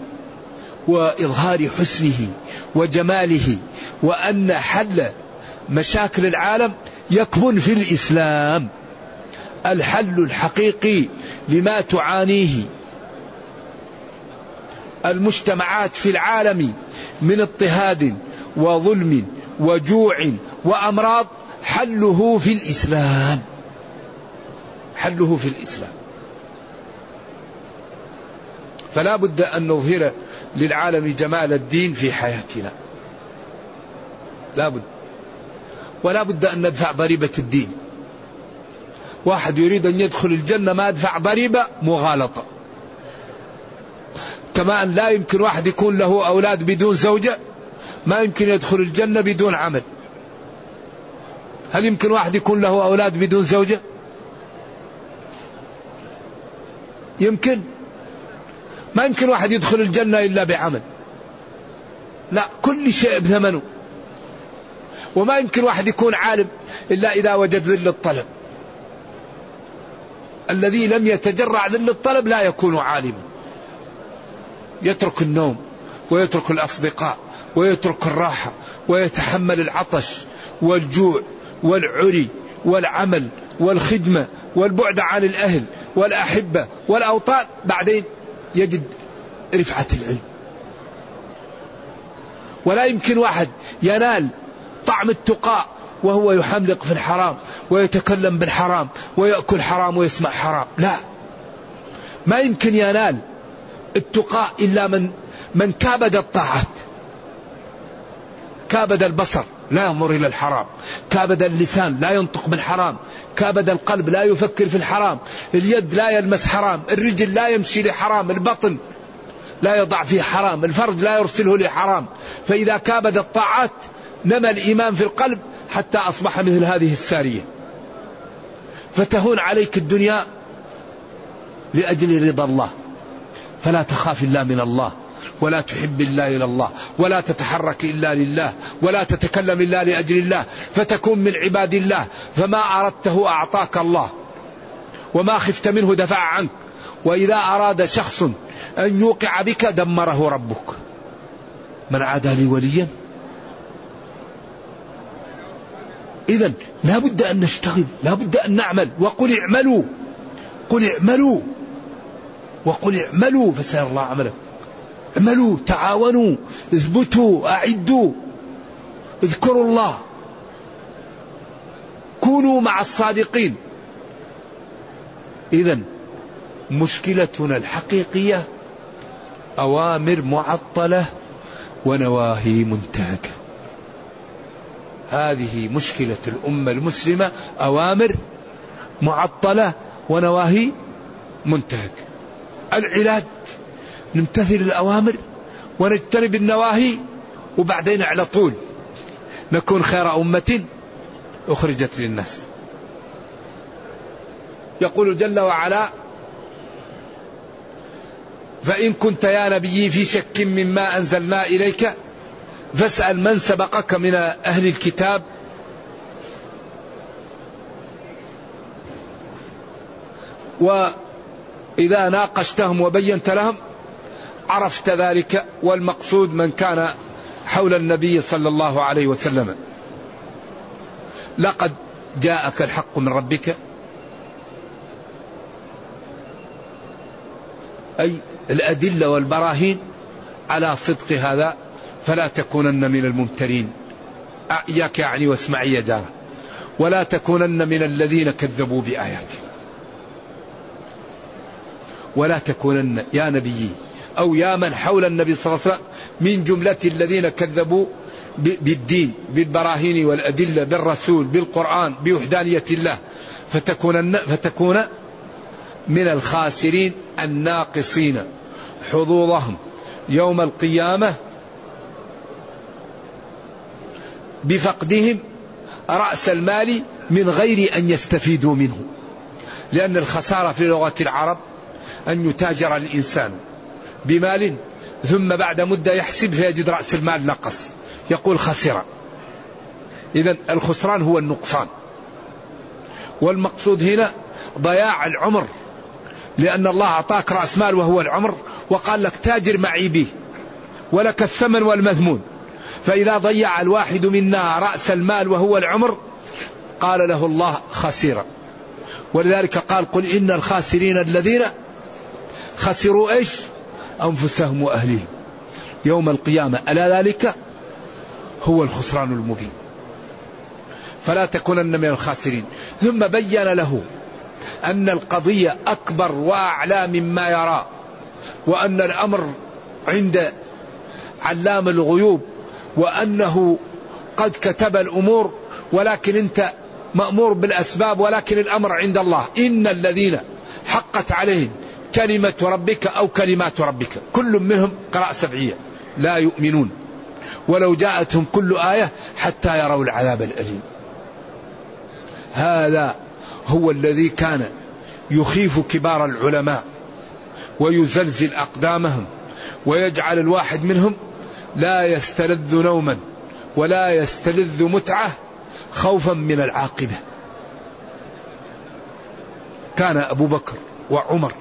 وإظهار حسنه وجماله وأن حل مشاكل العالم يكمن في الإسلام. الحل الحقيقي لما تعانيه المجتمعات في العالم من اضطهاد وظلم وجوع وأمراض حله في الإسلام. حله في الإسلام. فلا بد أن نظهر للعالم جمال الدين في حياتنا. لا بد. ولا بد أن ندفع ضريبة الدين. واحد يريد أن يدخل الجنة ما يدفع ضريبة مغالطة. كما أن لا يمكن واحد يكون له أولاد بدون زوجة ما يمكن يدخل الجنة بدون عمل. هل يمكن واحد يكون له أولاد بدون زوجة؟ يمكن. ما يمكن واحد يدخل الجنة إلا بعمل. لا كل شيء بثمنه. وما يمكن واحد يكون عالم إلا إذا وجد ذل الطلب. الذي لم يتجرع ذل الطلب لا يكون عالما. يترك النوم ويترك الأصدقاء ويترك الراحة ويتحمل العطش والجوع والعري والعمل والخدمة والبعد عن الأهل والأحبة والأوطان. بعدين يجد رفعة العلم. ولا يمكن واحد ينال طعم التقاء وهو يحملق في الحرام ويتكلم بالحرام ويأكل حرام ويسمع حرام. لا. ما يمكن ينال التقاء إلا من من كابد الطاعات. كابد البصر لا ينظر إلى الحرام. كابد اللسان لا ينطق بالحرام. كابد القلب لا يفكر في الحرام. اليد لا يلمس حرام الرجل لا يمشي لحرام البطن لا يضع فيه حرام الفرج لا يرسله لحرام. فإذا كابد الطاعات نمى الإيمان في القلب حتى أصبح مثل هذه السارية. فتهون عليك الدنيا لأجل رضا الله. فلا تخاف إلا من الله. ولا تحب إلا إلى الله ولا تتحرك إلا لله ولا تتكلم إلا لأجل الله فتكون من عباد الله فما أردته أعطاك الله وما خفت منه دفع عنك وإذا أراد شخص أن يوقع بك دمره ربك. من عادى لي وليا؟ إذا لا بد أن نشتغل لا بد أن نعمل وقل اعملوا قل اعملوا وقل اعملوا فسيرى الله عملكم. اعملوا تعاونوا اثبتوا أعدوا. اذكروا الله. كونوا مع الصادقين. إذا مشكلتنا الحقيقية أوامر معطلة ونواهي منتهكة. هذه مشكلة الأمة المسلمة أوامر معطلة ونواهي منتهكة. العلاج نمتثل الأوامر ونجتنب النواهي وبعدين على طول نكون خير أمة أخرجت للناس. يقول جل وعلا فإن كنت يا نبي في شك مما أنزلنا إليك فاسأل من سبقك من أهل الكتاب. وإذا ناقشتهم وبينت لهم عرفت ذلك والمقصود من كان حول النبي صلى الله عليه وسلم. لقد جاءك الحق من ربك. أي الأدلة والبراهين على صدق هذا فلا تكونن من الممترين. إياك يعني واسمعي يا جارة. ولا تكونن من الذين كذبوا بآياتي ولا تكونن يا نبي أو يا من حول النبي صلى الله عليه وسلم من جملة الذين كذبوا بالدين بالبراهين والأدلة بالرسول بالقرآن بوحدانية الله. فتكون فتكون من الخاسرين الناقصين حظوظهم. يوم القيامة بفقدهم رأس المال من غير أن يستفيدوا منه. لأن الخسارة في لغة العرب أن يتاجر الإنسان. بمال ثم بعد مدة يحسب فيجد رأس المال نقص يقول خسر إذا الخسران هو النقصان. والمقصود هنا ضياع العمر لأن الله أعطاك رأس مال وهو العمر وقال لك تاجر معي به ولك الثمن والمذمون. فإذا ضيع الواحد منا رأس المال وهو العمر قال له الله خسيرا ولذلك قال قل إن الخاسرين الذين خسروا إيش؟ أنفسهم وأهليهم. يوم القيامة ألا ذلك هو الخسران المبين. فلا تكونن من الخاسرين. ثم بين له أن القضية أكبر وأعلى مما يرى وأن الأمر عند علام الغيوب وأنه قد كتب الأمور ولكن أنت مأمور بالأسباب ولكن الأمر عند الله. إن الذين حقت عليهم كلمة ربك أو كلمات ربك. كل منهم قراءة سبعية. لا يؤمنون. ولو جاءتهم كل آية حتى يروا العذاب الأليم. هذا هو الذي كان يخيف كبار العلماء ويزلزل أقدامهم ويجعل الواحد منهم لا يستلذ نوما ولا يستلذ متعة خوفا من العاقبة. كان أبو بكر وعمر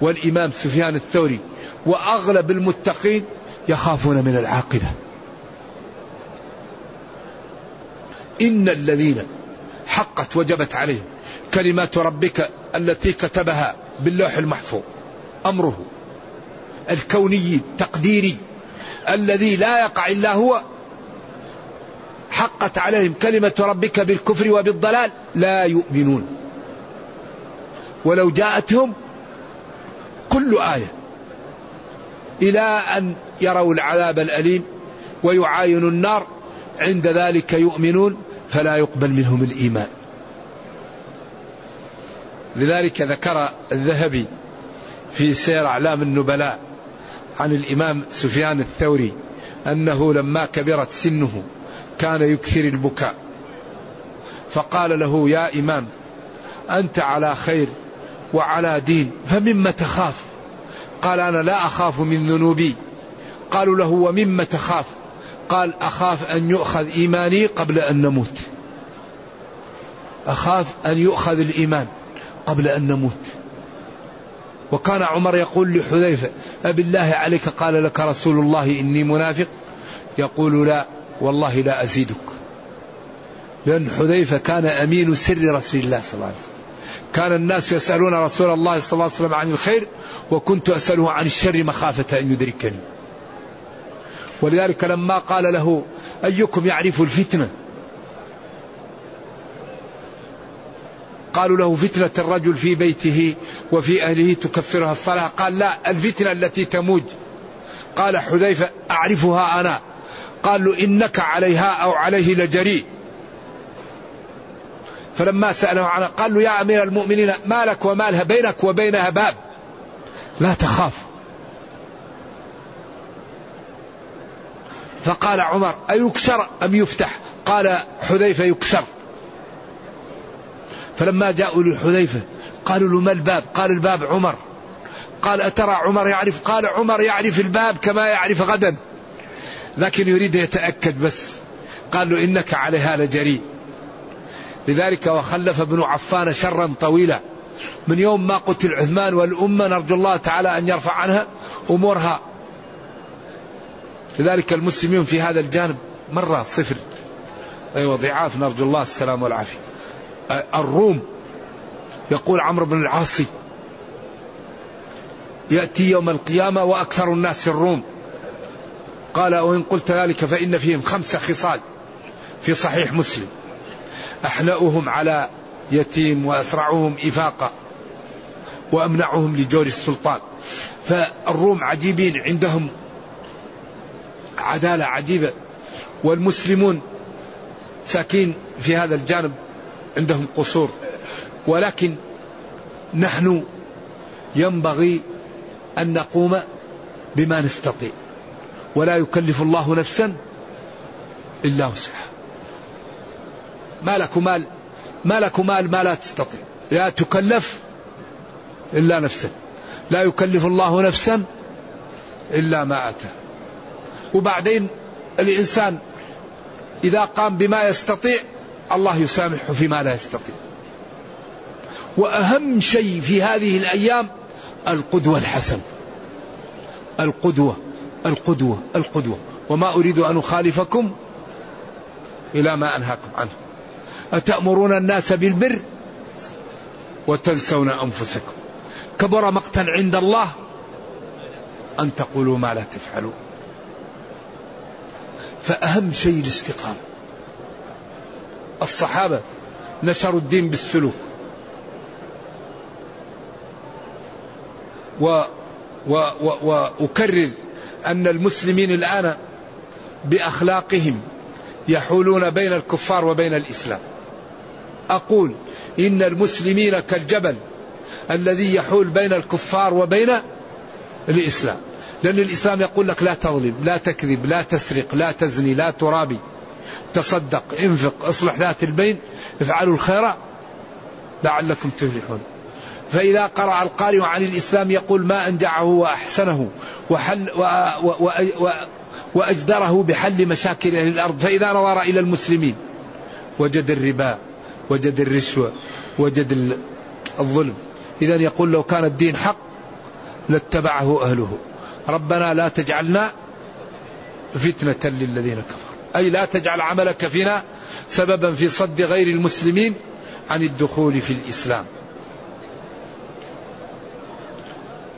والإمام سفيان الثوري وأغلب المتقين يخافون من العاقبة. إن الذين حقت وجبت عليهم كلمات ربك التي كتبها باللوح المحفوظ أمره الكوني التقديري الذي لا يقع إلا هو حقت عليهم كلمة ربك بالكفر وبالضلال لا يؤمنون. ولو جاءتهم كل آية. إلى أن يروا العذاب الأليم ويعاينوا النار عند ذلك يؤمنون فلا يقبل منهم الإيمان. لذلك ذكر الذهبي في سير أعلام النبلاء عن الإمام سفيان الثوري أنه لما كبرت سنه كان يكثر البكاء. فقال له يا إمام أنت على خير وعلى دين فمما تخاف. قال أنا لا أخاف من ذنوبي. قالوا له ومما تخاف؟ قال أخاف أن يؤخذ إيماني قبل أن نموت. أخاف أن يؤخذ الإيمان قبل أن نموت. وكان عمر يقول لحذيفة أبالله عليك قال لك رسول الله إني منافق؟ يقول لا والله لا أزيدك. لأن حذيفة كان أمين سر رسول الله صلى الله عليه وسلم. كان الناس يسألون رسول الله صلى الله عليه وسلم عن الخير وكنت أسأله عن الشر مخافة أن يدركني. ولذلك لما قال له أيكم يعرف الفتنة؟ قالوا له فتنة الرجل في بيته وفي أهله تكفرها الصلاة. قال لا الفتنة التي تموج قال حذيفة أعرفها أنا. قال له إنك عليها أو عليه لجريء. فلما سأله عنها قال له يا أمير المؤمنين ما لك ومالها بينك وبينها باب. لا تخاف. فقال عمر أيكسر أم يفتح؟ قال حذيفة يكسر. فلما جاءوا لحذيفة قالوا له ما الباب؟ قال الباب عمر. قال أترى عمر يعرف؟ قال عمر يعرف الباب كما يعرف غدا. لكن يريد يتأكد بس. قال له إنك عليها لجريء لذلك وخلف ابن عفان شرا طويلا. من يوم ما قتل عثمان والأمة نرجو الله تعالى أن يرفع عنها أمورها. لذلك المسلمين في هذا الجانب مرة صفر. أيوة ضعاف نرجو الله السلام والعافية. الروم يقول عمرو بن العاصي يأتي يوم القيامة وأكثر الناس الروم. قال وإن قلت ذلك فإن فيهم خمس خصال في صحيح مسلم. أحنأهم على يتيم وأسرعهم إفاقا وأمنعهم لجور السلطان. فالروم عجيبين عندهم عدالة عجيبة والمسلمون ساكين في هذا الجانب عندهم قصور. ولكن نحن ينبغي أن نقوم بما نستطيع. ولا يكلف الله نفسا إلا وسعها. ما لك مال ما لك مال ما لا تستطيع. لا تكلف إلا نفسك. لا يكلف الله نفسا إلا ما أتى وبعدين الإنسان إذا قام بما يستطيع الله يسامحه فيما لا يستطيع. وأهم شيء في هذه الأيام القدوة الحسنة القدوة القدوة القدوة. وما أريد أن أخالفكم إلى ما أنهاكم عنه. أتأمرون الناس بالبر وتنسون أنفسكم. كبر مقتا عند الله أن تقولوا ما لا تفعلون. فأهم شيء الاستقامة. الصحابة نشروا الدين بالسلوك. و و و وأكرر أن المسلمين الآن بأخلاقهم يحولون بين الكفار وبين الإسلام. أقول إن المسلمين كالجبل الذي يحول بين الكفار وبين الإسلام. لأن الإسلام يقول لك لا تظلم لا تكذب لا تسرق لا تزني لا ترابي. تصدق انفق اصلح ذات البين افعلوا الخير لعلكم تفلحون. فإذا قرأ القارئ عن الإسلام يقول ما أنجعه وأحسنه وحل و و و وأجدره بحل مشاكل أهل الأرض. فإذا نظر إلى المسلمين وجد الربا وجد الرشوة وجد الظلم. إذا يقول لو كان الدين حق لاتبعه أهله. ربنا لا تجعلنا فتنة للذين كفروا. أي لا تجعل عملك فينا سببا في صد غير المسلمين عن الدخول في الإسلام.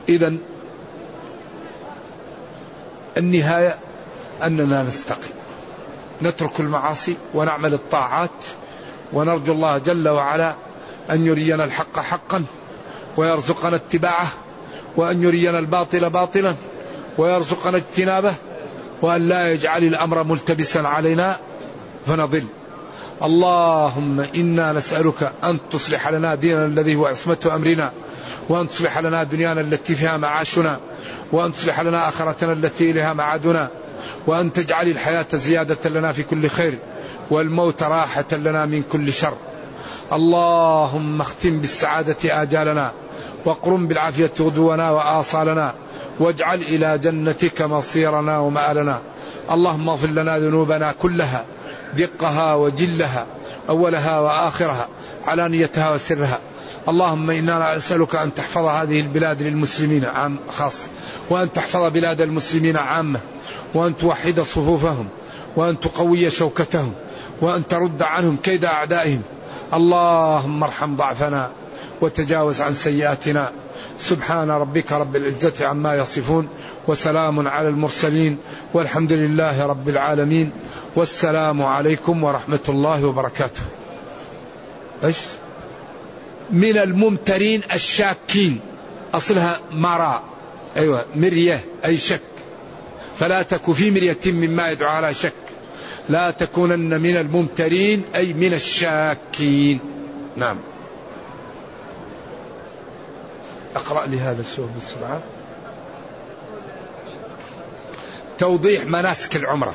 إذا النهاية أننا نستقيم. نترك المعاصي ونعمل الطاعات ونرجو الله جل وعلا أن يرينا الحق حقا ويرزقنا اتباعه وأن يرينا الباطل باطلا ويرزقنا اجتنابه وأن لا يجعل الأمر ملتبسا علينا فنضل. اللهم إنا نسألك أن تصلح لنا ديننا الذي هو عصمة أمرنا وأن تصلح لنا دنيانا التي فيها معاشنا وأن تصلح لنا آخرتنا التي إليها معادنا وأن تجعل الحياة زيادة لنا في كل خير. والموت راحة لنا من كل شر. اللهم اختم بالسعادة آجالنا واقرم بالعافية غدونا وآصالنا واجعل إلى جنتك مصيرنا ومآلنا. اللهم اغفر لنا ذنوبنا كلها دقها وجلها أولها وآخرها علانيتها وسرها. اللهم إنا نسألك أن تحفظ هذه البلاد للمسلمين عام خاصة وأن تحفظ بلاد المسلمين عامة وأن توحد صفوفهم وأن تقوي شوكتهم وأن ترد عنهم كيد أعدائهم. اللهم ارحم ضعفنا وتجاوز عن سيئاتنا. سبحان ربك رب العزة عما يصفون وسلام على المرسلين والحمد لله رب العالمين. والسلام عليكم ورحمة الله وبركاته. إيش؟ من الممترين الشاكين. أصلها مرى أيوة مرية أي شك. فلا تك في مرية مما يدعو على شك. لا تكونن من الممترين أي من الشاكين. نعم. أقرأ لي هذا السؤال بالسرعة توضيح مناسك العمرة.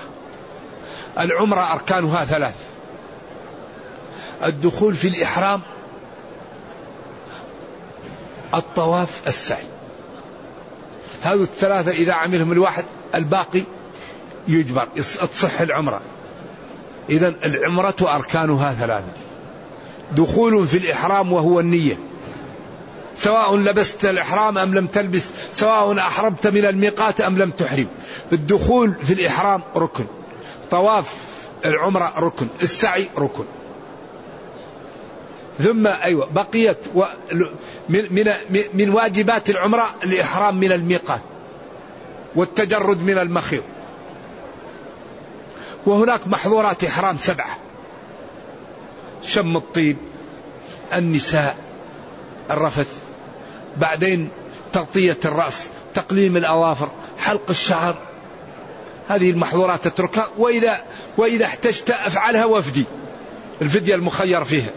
العمرة أركانها ثلاث. الدخول في الإحرام الطواف السعي. هذه الثلاثة إذا عملهم الواحد الباقي يجبر تصح العمرة. إذا العمرة أركانها ثلاثة. دخول في الإحرام وهو النية. سواء لبست الإحرام أم لم تلبس سواء أحرمت من الميقات أم لم تحرم. الدخول في الإحرام ركن. طواف العمرة ركن. السعي ركن. ثم أيوة بقيت و من, من, من واجبات العمرة الإحرام من الميقات. والتجرد من المخيط. وهناك محظورات إحرام سبعة. شم الطيب النساء الرفث. بعدين تغطية الرأس تقليم الأظافر حلق الشعر. هذه المحظورات تتركها وإذا وإذا احتجت أفعلها وفدي الفدية المخير فيها.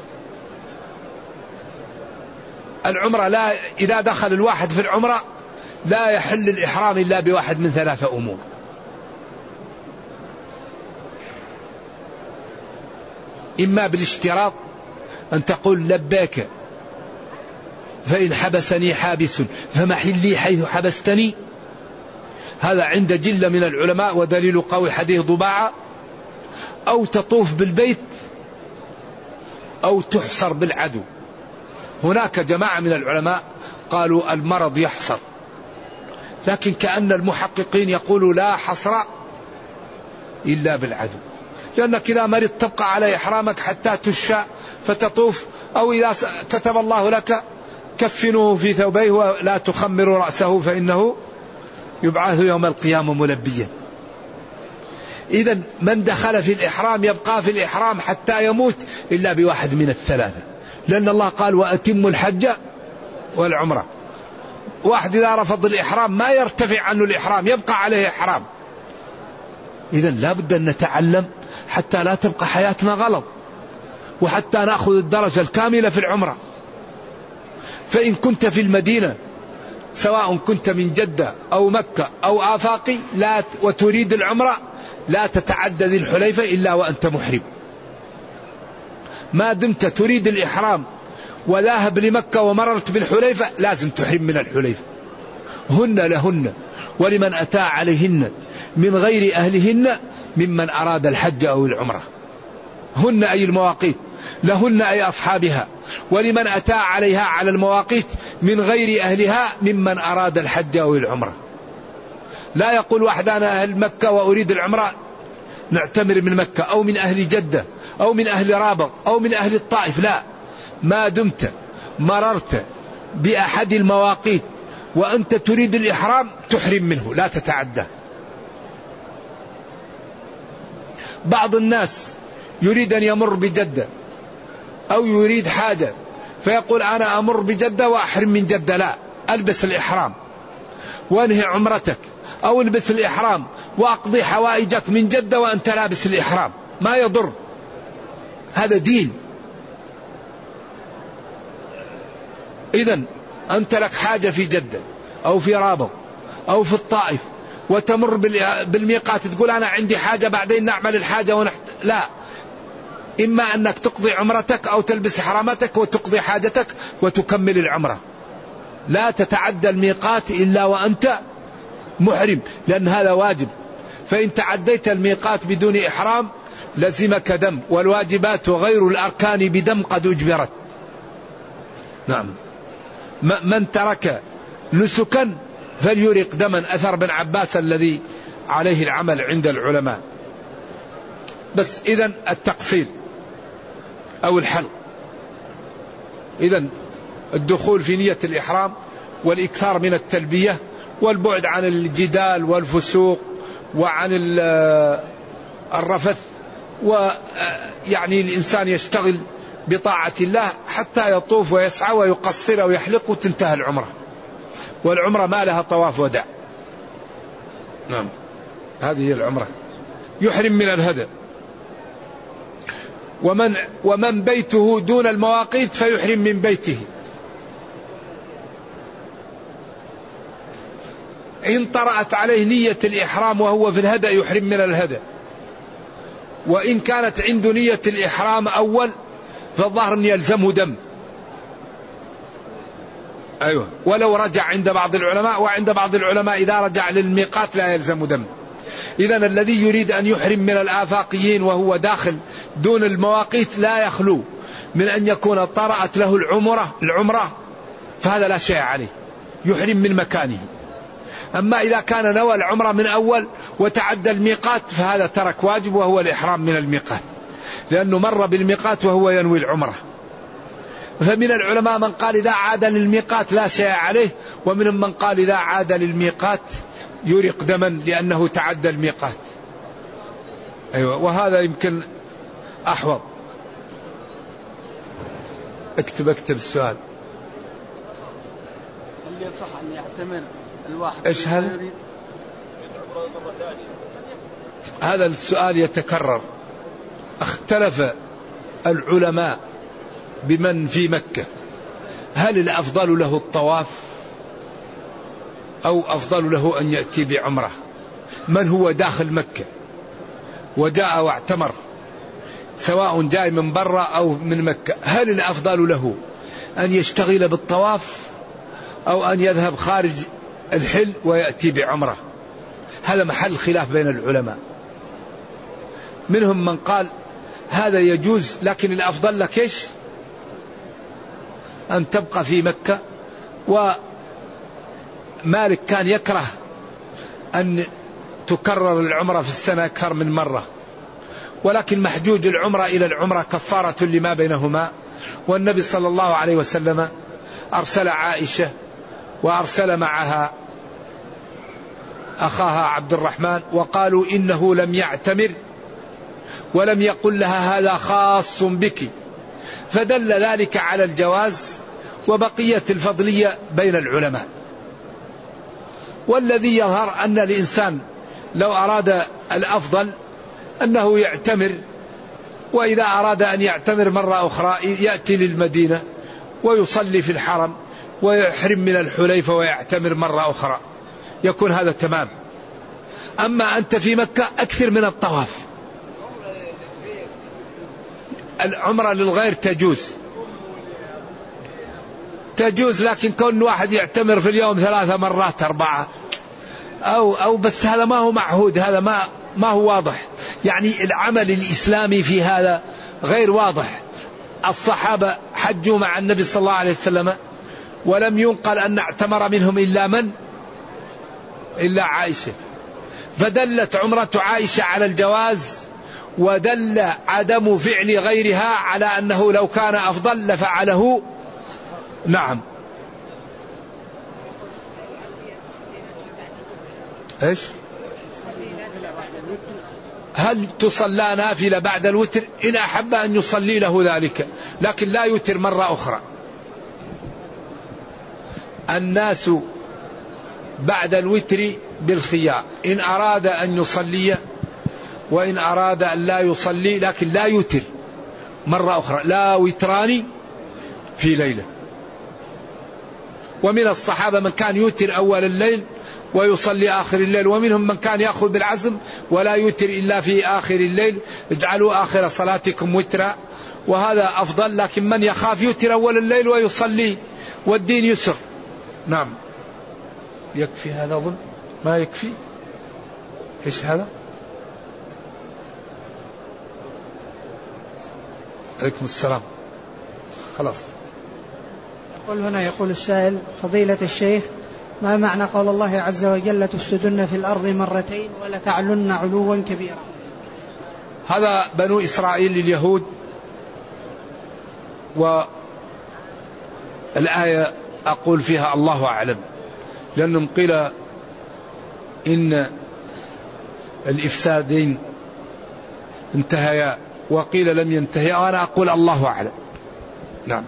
العمرة لا إذا دخل الواحد في العمرة لا يحل الإحرام إلا بواحد من ثلاثة أمور. إما بالاشتراط أن تقول لبيك فإن حبسني حابس فمحلي حيث حبستني. هذا عند جلة من العلماء ودليل قوي حديث ضباعة أو تطوف بالبيت أو تحصر بالعدو. هناك جماعة من العلماء قالوا المرض يحصر. لكن كأن المحققين يقولوا لا حصر إلا بالعدو. لأنك إذا مرض تبقى على إحرامك حتى تشفى فتطوف أو إذا كتب الله لك كفنوه في ثوبيه ولا تخمروا رأسه فإنه يبعث يوم القيامة ملبيا. إذا من دخل في الإحرام يبقى في الإحرام حتى يموت إلا بواحد من الثلاثة. لأن الله قال وأتموا الحج والعمرة. واحد إذا رفض الإحرام ما يرتفع عنه الإحرام يبقى عليه إحرام. إذا لا بد أن نتعلم حتى لا تبقى حياتنا غلط. وحتى نأخذ الدرجة الكاملة في العمرة. فإن كنت في المدينة سواء كنت من جدة أو مكة أو آفاقي لا وتريد العمرة لا تتعدى ذي الحليفة إلا وأنت محرم. ما دمت تريد الإحرام وذاهب لمكة ومررت بالحليفة لازم تحرم من الحليفة. هن لهن ولمن أتى عليهن من غير أهلهن ممن أراد الحج أو العمرة. هن أي المواقيت؟ لهن أي أصحابها؟ ولمن أتى عليها على المواقيت من غير أهلها ممن أراد الحج أو العمرة. لا يقول واحد أنا أهل مكة وأريد العمرة. نعتمر من مكة أو من أهل جدة أو من أهل رابغ أو من أهل الطائف. لا. ما دمت مررت بأحد المواقيت. وأنت تريد الإحرام تحرم منه لا تتعدى. بعض الناس يريد أن يمر بجدة أو يريد حاجة فيقول أنا أمر بجدة وأحرم من جدة لا ألبس الإحرام وأنهي عمرتك أو ألبس الإحرام وأقضي حوائجك من جدة وأنت لابس الإحرام ما يضر. هذا دين. إذا أنت لك حاجة في جدة أو في رابغ أو في الطائف وتمر بالميقات تقول أنا عندي حاجة بعدين نعمل الحاجة ونحت... لا. إما أنك تقضي عمرتك أو تلبس حرامتك وتقضي حاجتك وتكمل العمرة. لا تتعدى الميقات إلا وأنت محرم لأن هذا واجب. فإن تعديت الميقات بدون إحرام لزمك دم والواجبات وغير الأركان بدم قد أجبرت. نعم. من ترك نسكا فليرق دما أثر بن عباس الذي عليه العمل عند العلماء. بس إذا التقصير أو الحلق إذا الدخول في نية الإحرام والإكثار من التلبية والبعد عن الجدال والفسوق وعن الرفث ويعني الإنسان يشتغل بطاعة الله حتى يطوف ويسعى ويقصر ويحلق وتنتهي العمرة. والعمرة ما لها طواف وداع. نعم. هذه هي العمرة. يحرم من الهدى. ومن ومن بيته دون المواقيت فيحرم من بيته. إن طرأت عليه نية الإحرام وهو في الهدى يحرم من الهدى. وإن كانت عنده نية الإحرام أول فالظاهر أن يلزمه دم. أيوة. ولو رجع عند بعض العلماء وعند بعض العلماء إذا رجع للميقات لا يلزم دم. إذا الذي يريد أن يحرم من الآفاقيين وهو داخل دون المواقيت لا يخلو من أن يكون طرأت له العمرة العمرة فهذا لا شيء عليه. يحرم من مكانه. أما إذا كان نوى العمرة من أول وتعدى الميقات فهذا ترك واجب وهو الإحرام من الميقات. لأنه مر بالميقات وهو ينوي العمرة. فمن العلماء من قال إذا عاد للميقات لا شيء عليه ومنهم من قال إذا عاد للميقات يرق دما لأنه تعدى الميقات. أيوة وهذا يمكن أحوط. اكتب اكتب السؤال. هل يصح أن يعتمر الواحد إيش هذا؟ هذا السؤال يتكرر. اختلف العلماء بمن في مكة. هل الأفضل له الطواف أو أفضل له أن يأتي بعمرة؟ من هو داخل مكة؟ وجاء واعتمر سواء جاي من برا أو من مكة. هل الأفضل له أن يشتغل بالطواف أو أن يذهب خارج الحل ويأتي بعمرة؟ هذا محل خلاف بين العلماء. منهم من قال هذا يجوز لكن الأفضل لك إيش؟ أن تبقى في مكة ومالك كان يكره أن تكرر العمرة في السنة أكثر من مرة. ولكن محجوج العمرة إلى العمرة كفارة لما بينهما. والنبي صلى الله عليه وسلم أرسل عائشة وأرسل معها أخاها عبد الرحمن وقالوا إنه لم يعتمر ولم يقل لها هذا خاص بك. فدل ذلك على الجواز وبقية الفضلية بين العلماء. والذي يظهر أن الإنسان لو أراد الأفضل أنه يعتمر وإذا أراد أن يعتمر مرة أخرى يأتي للمدينة ويصلي في الحرم ويحرم من الحليفة ويعتمر مرة أخرى يكون هذا تمام. أما أنت في مكة أكثر من الطواف. العمرة للغير تجوز. تجوز لكن كون واحد يعتمر في اليوم ثلاثة مرات أربعة. أو أو بس هذا ما هو معهود هذا ما ما هو واضح. يعني العمل الإسلامي في هذا غير واضح. الصحابة حجوا مع النبي صلى الله عليه وسلم ولم ينقل أن اعتمر منهم إلا من؟ إلا عائشة. فدلت عمرة عائشة على الجواز ودل عدم فعل غيرها على أنه لو كان أفضل لفعله. نعم. إيش؟ هل تصلى نافلة بعد الوتر؟ إن أحب أن يصلي له ذلك لكن لا يوتر مرة أخرى. الناس بعد الوتر بالخيار. إن أراد أن يصلي وإن أراد أن لا يصلي لكن لا يوتر. مرة أخرى لا وتران في ليلة. ومن الصحابة من كان يوتر أول الليل ويصلي آخر الليل ومنهم من كان يأخذ بالعزم ولا يوتر إلا في آخر الليل. اجعلوا آخر صلاتكم وترا. وهذا أفضل لكن من يخاف يوتر أول الليل ويصلي والدين يسر. نعم. يكفي هذا أظن؟ ما يكفي؟ إيش هذا؟ عليكم السلام. خلاص. يقول هنا يقول السائل فضيلة الشيخ ما معنى قول الله عز وجل تفسدن في الأرض مرتين ولتعلن علوا كبيرا؟ هذا بنو إسرائيل اليهود والآية أقول فيها الله أعلم لأنهم قيل إن الإفسادين انتهيا. وقيل لم ينتهيا وأنا أقول الله أعلم. نعم.